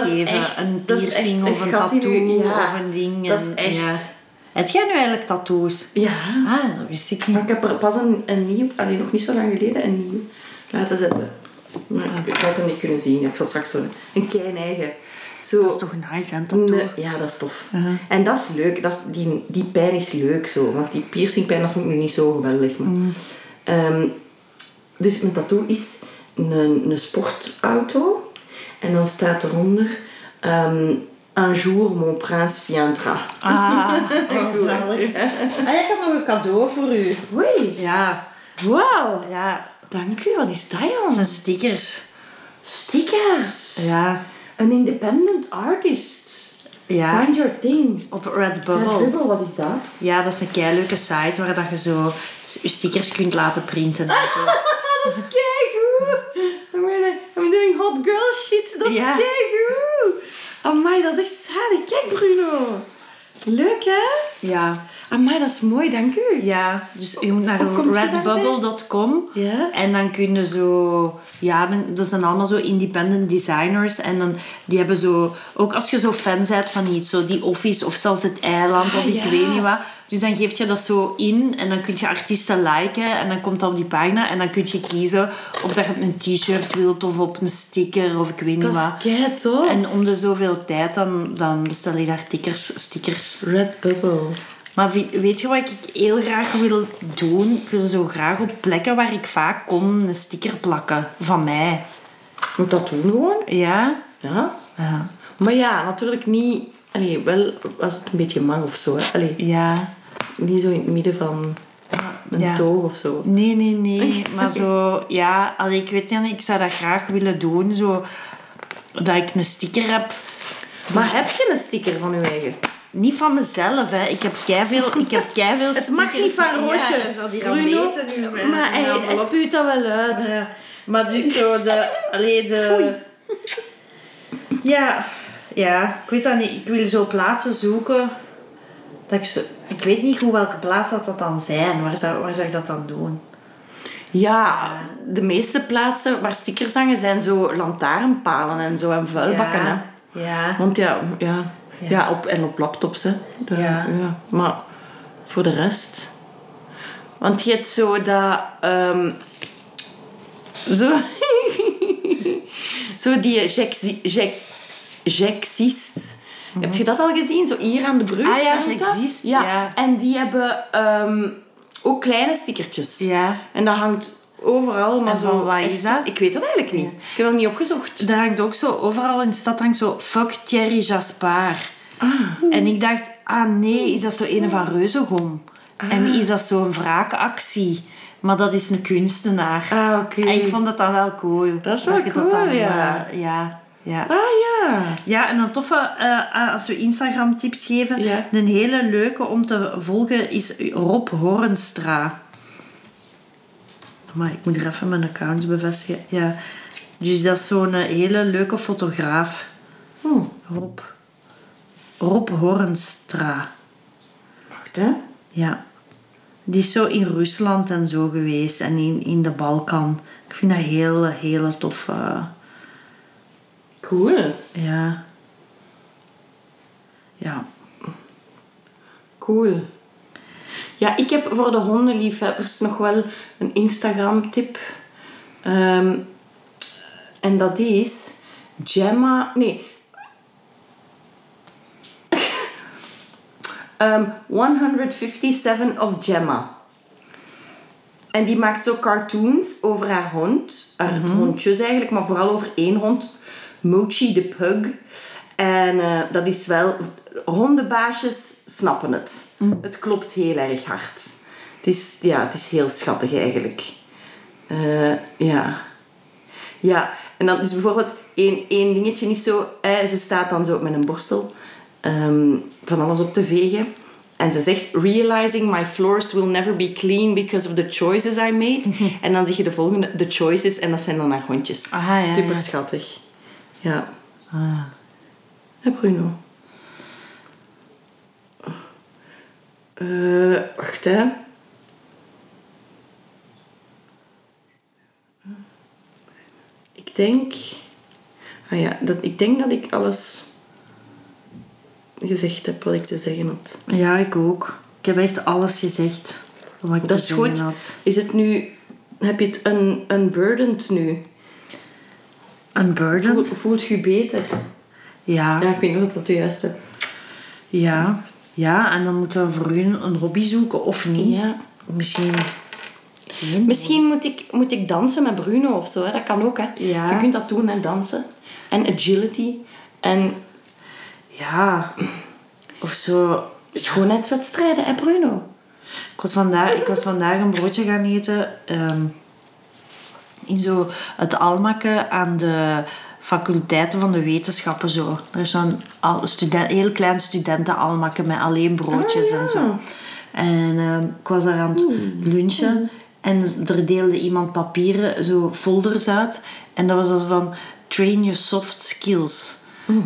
is geven. echt- een piercing echt of een tattoo ja. of een ding. Dat en- is echt- Ja. Heb jij nu eigenlijk tattoos? Ja. Ah, dat wist ik Maar niet. ik heb er pas een, een nieuw, alleen nog niet zo lang geleden, een nieuw laten zetten. Maar ik, ik had hem niet kunnen zien. Ik zal straks zo'n een klein eigen. Zo, Dat is toch nice, hè, tattoo? Nee, ja, dat is tof. Uh-huh. En dat is leuk. Dat is, die, die pijn is leuk zo. Want die piercingpijn, dat vond ik nu niet zo geweldig. Maar. Mm. Ehm, dus mijn tattoo is een, een sportauto. En dan staat eronder... ehm, Un jour, mon prince viendra. Ah, gezellig. Ah, ik heb nog een cadeau voor u. Hoi. Ja, Wauw. ja. Dank u. Wat is dat, Dat Jan? zijn stickers. Stickers. Ja. Een independent artist. Ja. Find your thing. Op Red Redbubble. Bubble, wat is dat? Ja, dat is een keileuke site waar dat je zo je stickers kunt laten printen. En zo. dat is keigoed. I'm, really, I'm doing hot girl shit. Dat is Ja. keigoed. Amai, dat is echt zalig. Kijk, Bruno. Leuk, hè? Ja. Amai, dat is mooi. Dank u. Ja, dus je moet naar redbubble.com Ja. en dan kun je zo... Ja, dan- dat zijn allemaal zo independent designers en dan, die hebben zo... Ook als je zo fan bent van iets, zo die office of zelfs het eiland of Ah, ik ja. weet niet wat. Dus dan geef je dat zo in en dan kun je artiesten liken en dan komt dat op die pagina en dan kun je kiezen of dat je op een t-shirt wilt of op een sticker of ik weet niet Dat is wat. kei tof. En om de zoveel tijd dan, dan bestel je daar stickers. stickers. Redbubble. Maar weet je wat ik heel graag wil doen? Ik wil zo graag op plekken waar ik vaak kom een sticker plakken van mij. Moet dat doen gewoon? Ja? Ja. Ja. Maar ja, natuurlijk niet... Allee, wel als het een beetje mag of zo. Hè. Allee, Ja. niet zo in het midden van een Ja. toog of zo. Nee, nee, nee. Maar zo, ja, allee, ik weet niet, ik zou dat graag willen doen. Zo, dat ik een sticker heb. Maar heb je een sticker van je eigen? Niet van mezelf, hè. Ik heb keiveel, ik heb keiveel Het mag niet van Roosje. Ja, dat Bruno, nu. maar hij, hij spuwt dat wel uit. Ja, maar dus zo de... Allee, de... Ja, ja, ik weet dat niet. Ik wil zo plaatsen zoeken. Dat ik, zo, ik weet niet hoe welke plaats dat, dat dan zijn. Waar zou, waar zou ik dat dan doen? Ja, de meeste plaatsen waar stickers hangen zijn zo lantaarnpalen en zo en vuilbakken. Hè. Ja, ja. Want ja, ja, Ja. ja. op, en op laptops. Hè. De- Ja. Maar voor de rest... Want je hebt zo dat... ehm, zo... zo die Jexi- Jex- Jexist. Heb je dat al gezien? Zo hier aan de brug. Ah ja. Jexist, Ja. ja. En die hebben ehm, ook kleine stickertjes. Ja. En dat hangt overal. Maar En zo wat echt- is dat? Ik weet het eigenlijk niet. Ik heb nog niet opgezocht. Daar hangt ook zo, overal in de stad hangt zo, fuck Thierry Jaspard. Ah. En ik dacht, ah nee, is dat zo een van Reuzegom? En is dat zo'n wraakactie? Maar dat is een kunstenaar. Ah, oké. En ik vond dat dan wel cool. Dat is wel cool, dan, ja. eh, ja. Ja. Ah ja. ja, en dan toffe, eh, als we Instagram tips geven, Ja. een hele leuke om te volgen is Rob Horenstra. Maar ik moet er even mijn accounts bevestigen. Ja. Dus dat is zo'n eh, hele leuke fotograaf. Hm. Rob. Rob Horenstra. Wacht hè. Ja. Die is zo in Rusland en zo geweest. En in, in de Balkan. Ik vind dat heel, hele tof. eh, Cool. ja. Ja. Cool. Ja, ik heb voor de hondenliefhebbers nog wel een Instagram-tip. Ehm, en dat is Gemma... Nee. Ehm 157 of Gemma. En die maakt zo cartoons over haar hond. Haar hondjes eigenlijk, maar vooral over één hond. Mochi de Pug. En eh, dat is wel... Hondenbaasjes snappen het. Het klopt heel erg hard. Het is, ja, het is heel schattig eigenlijk. Eh, ja. Ja, en dan is bijvoorbeeld één, één dingetje niet zo... Eh, ze staat dan zo met een borstel ehm, van alles op te vegen. En ze zegt, realizing my floors will never be clean because of the choices I made. en dan zie je de volgende, the choices, en dat zijn dan haar hondjes. Aha, ja, Super ja. schattig. Ja. Ah. Hé, Bruno. Eh, wacht, hè. Ik denk... Ah ja, dat, ik denk dat ik alles gezegd heb wat ik te zeggen had. Ja, ik ook. Ik heb echt alles gezegd. Wat ik Dat te is zeggen goed. Had. Is het nu... Heb je het un, unburdened nu? Een burden? Voelt, voelt je beter? Ja. Ja, ik weet niet of dat de juiste... Ja. Ja, en dan moeten we voor u een hobby zoeken of niet. Ja. Misschien geen. Misschien moet ik, moet ik dansen met Bruno of zo. Hè? Dat kan ook, hè. Ja. Je kunt dat doen, hè, dansen. En agility. En Ja. Of zo. schoonheidswedstrijden, hè, Bruno? Ik was vandaag, ik was vandaag een broodje gaan eten. ehm, in zo het almaken aan de faculteiten van de wetenschappen. Zo. Er is zo'n al- studen, heel klein studentenalmaken met alleen broodjes en zo. En ehm, ik was daar aan het lunchen. En er deelde iemand papieren, zo folders uit. En dat was als van train your soft skills.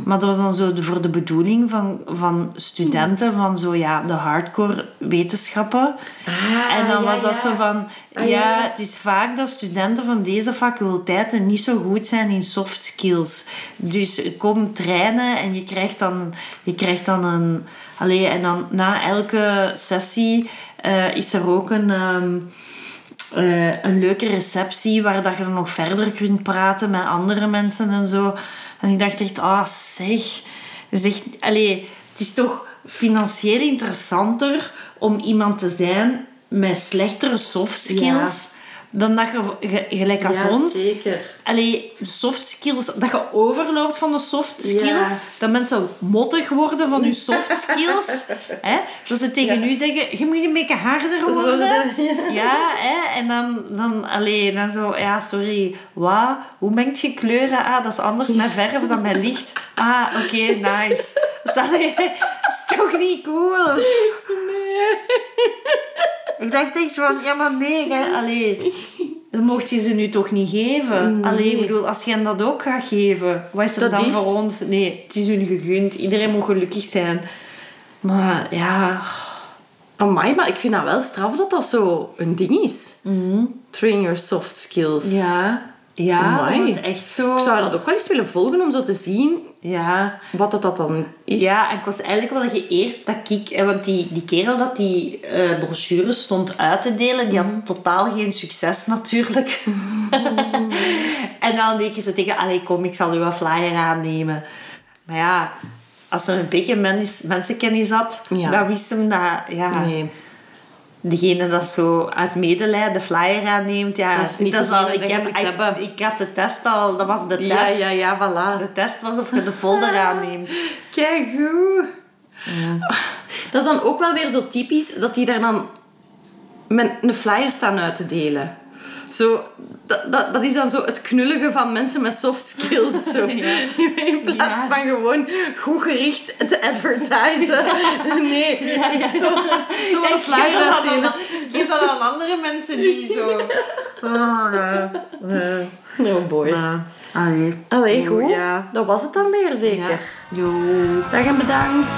Maar dat was dan zo de, voor de bedoeling van, van studenten van zo ja, de hardcore wetenschappen. Ah, en dan ja, was dat ja. zo van, Ah, ja, ja. het is vaak dat studenten van deze faculteiten niet zo goed zijn in soft skills. Dus kom trainen en je krijgt dan, je krijgt dan een... Allee, en dan na elke sessie eh, is er ook een... ehm, eh, een leuke receptie waar dat je nog verder kunt praten met andere mensen en zo. En ik dacht echt, ah zeg, zeg allee, het is toch financieel interessanter om iemand te zijn met slechtere soft skills dan dat je, ge- gelijk als ons. zeker. Allee, soft skills, dat je overloopt van de soft skills, Ja. dat mensen mottig worden van je soft skills. hè? Dat ze tegen u zeggen, je moet een beetje harder worden. Ja, hè? en dan, dan, allee, dan zo, ja, sorry, wat? Hoe mengt je kleuren? Ah, dat is anders met verf dan met licht. Ah, oké, nice. Dat is, allee, dat is toch niet cool? Ik dacht echt van, ja maar nee, hè, allee, dan mocht je ze nu toch niet geven. Allee, ik bedoel, als je hen dat ook gaat geven, wat is er Dat dan is- voor ons? Nee, het is hun gegund. Iedereen moet gelukkig zijn. Maar ja, Amai, maar ik vind dat wel straf dat dat zo een ding is. Train your soft skills. ja, ja, want echt zo. Ik zou dat ook wel eens willen volgen om zo te zien Ja, wat dat, dat dan is. Ja, en ik was eigenlijk wel geëerd dat ik... eh, Want die, die kerel dat die eh brochures stond uit te delen, die had totaal geen succes natuurlijk. en dan deed je zo tegen... Allee, kom, ik zal u een flyer aannemen. Maar ja, als er een beetje mens, mensenkennis had, Ja. dan wist hem dat... Ja, Nee. Degene dat zo uit medelijden de flyer aanneemt, ja... Dat is niet al... Ik, dat je heb, ik, ik had de test al... Dat was de test. Ja, ja, ja, voilà. De test was of je de folder aanneemt. Kijk goed. Dat is dan ook wel weer zo typisch dat die daar dan met een flyer staan uit te delen. Zo, dat, dat, dat is dan zo het knullige van mensen met soft skills. Zo. In plaats Ja. van gewoon goed gericht te advertisen. Nee, zo, zo een En flyer geef dat aan- uitdelen. Geef dat aan andere mensen die zo... Oh, ja. Ja. Oh boy. Allee. Allee, goed. Ja. Dat was het dan weer zeker. Ja. Jo. Dag en bedankt.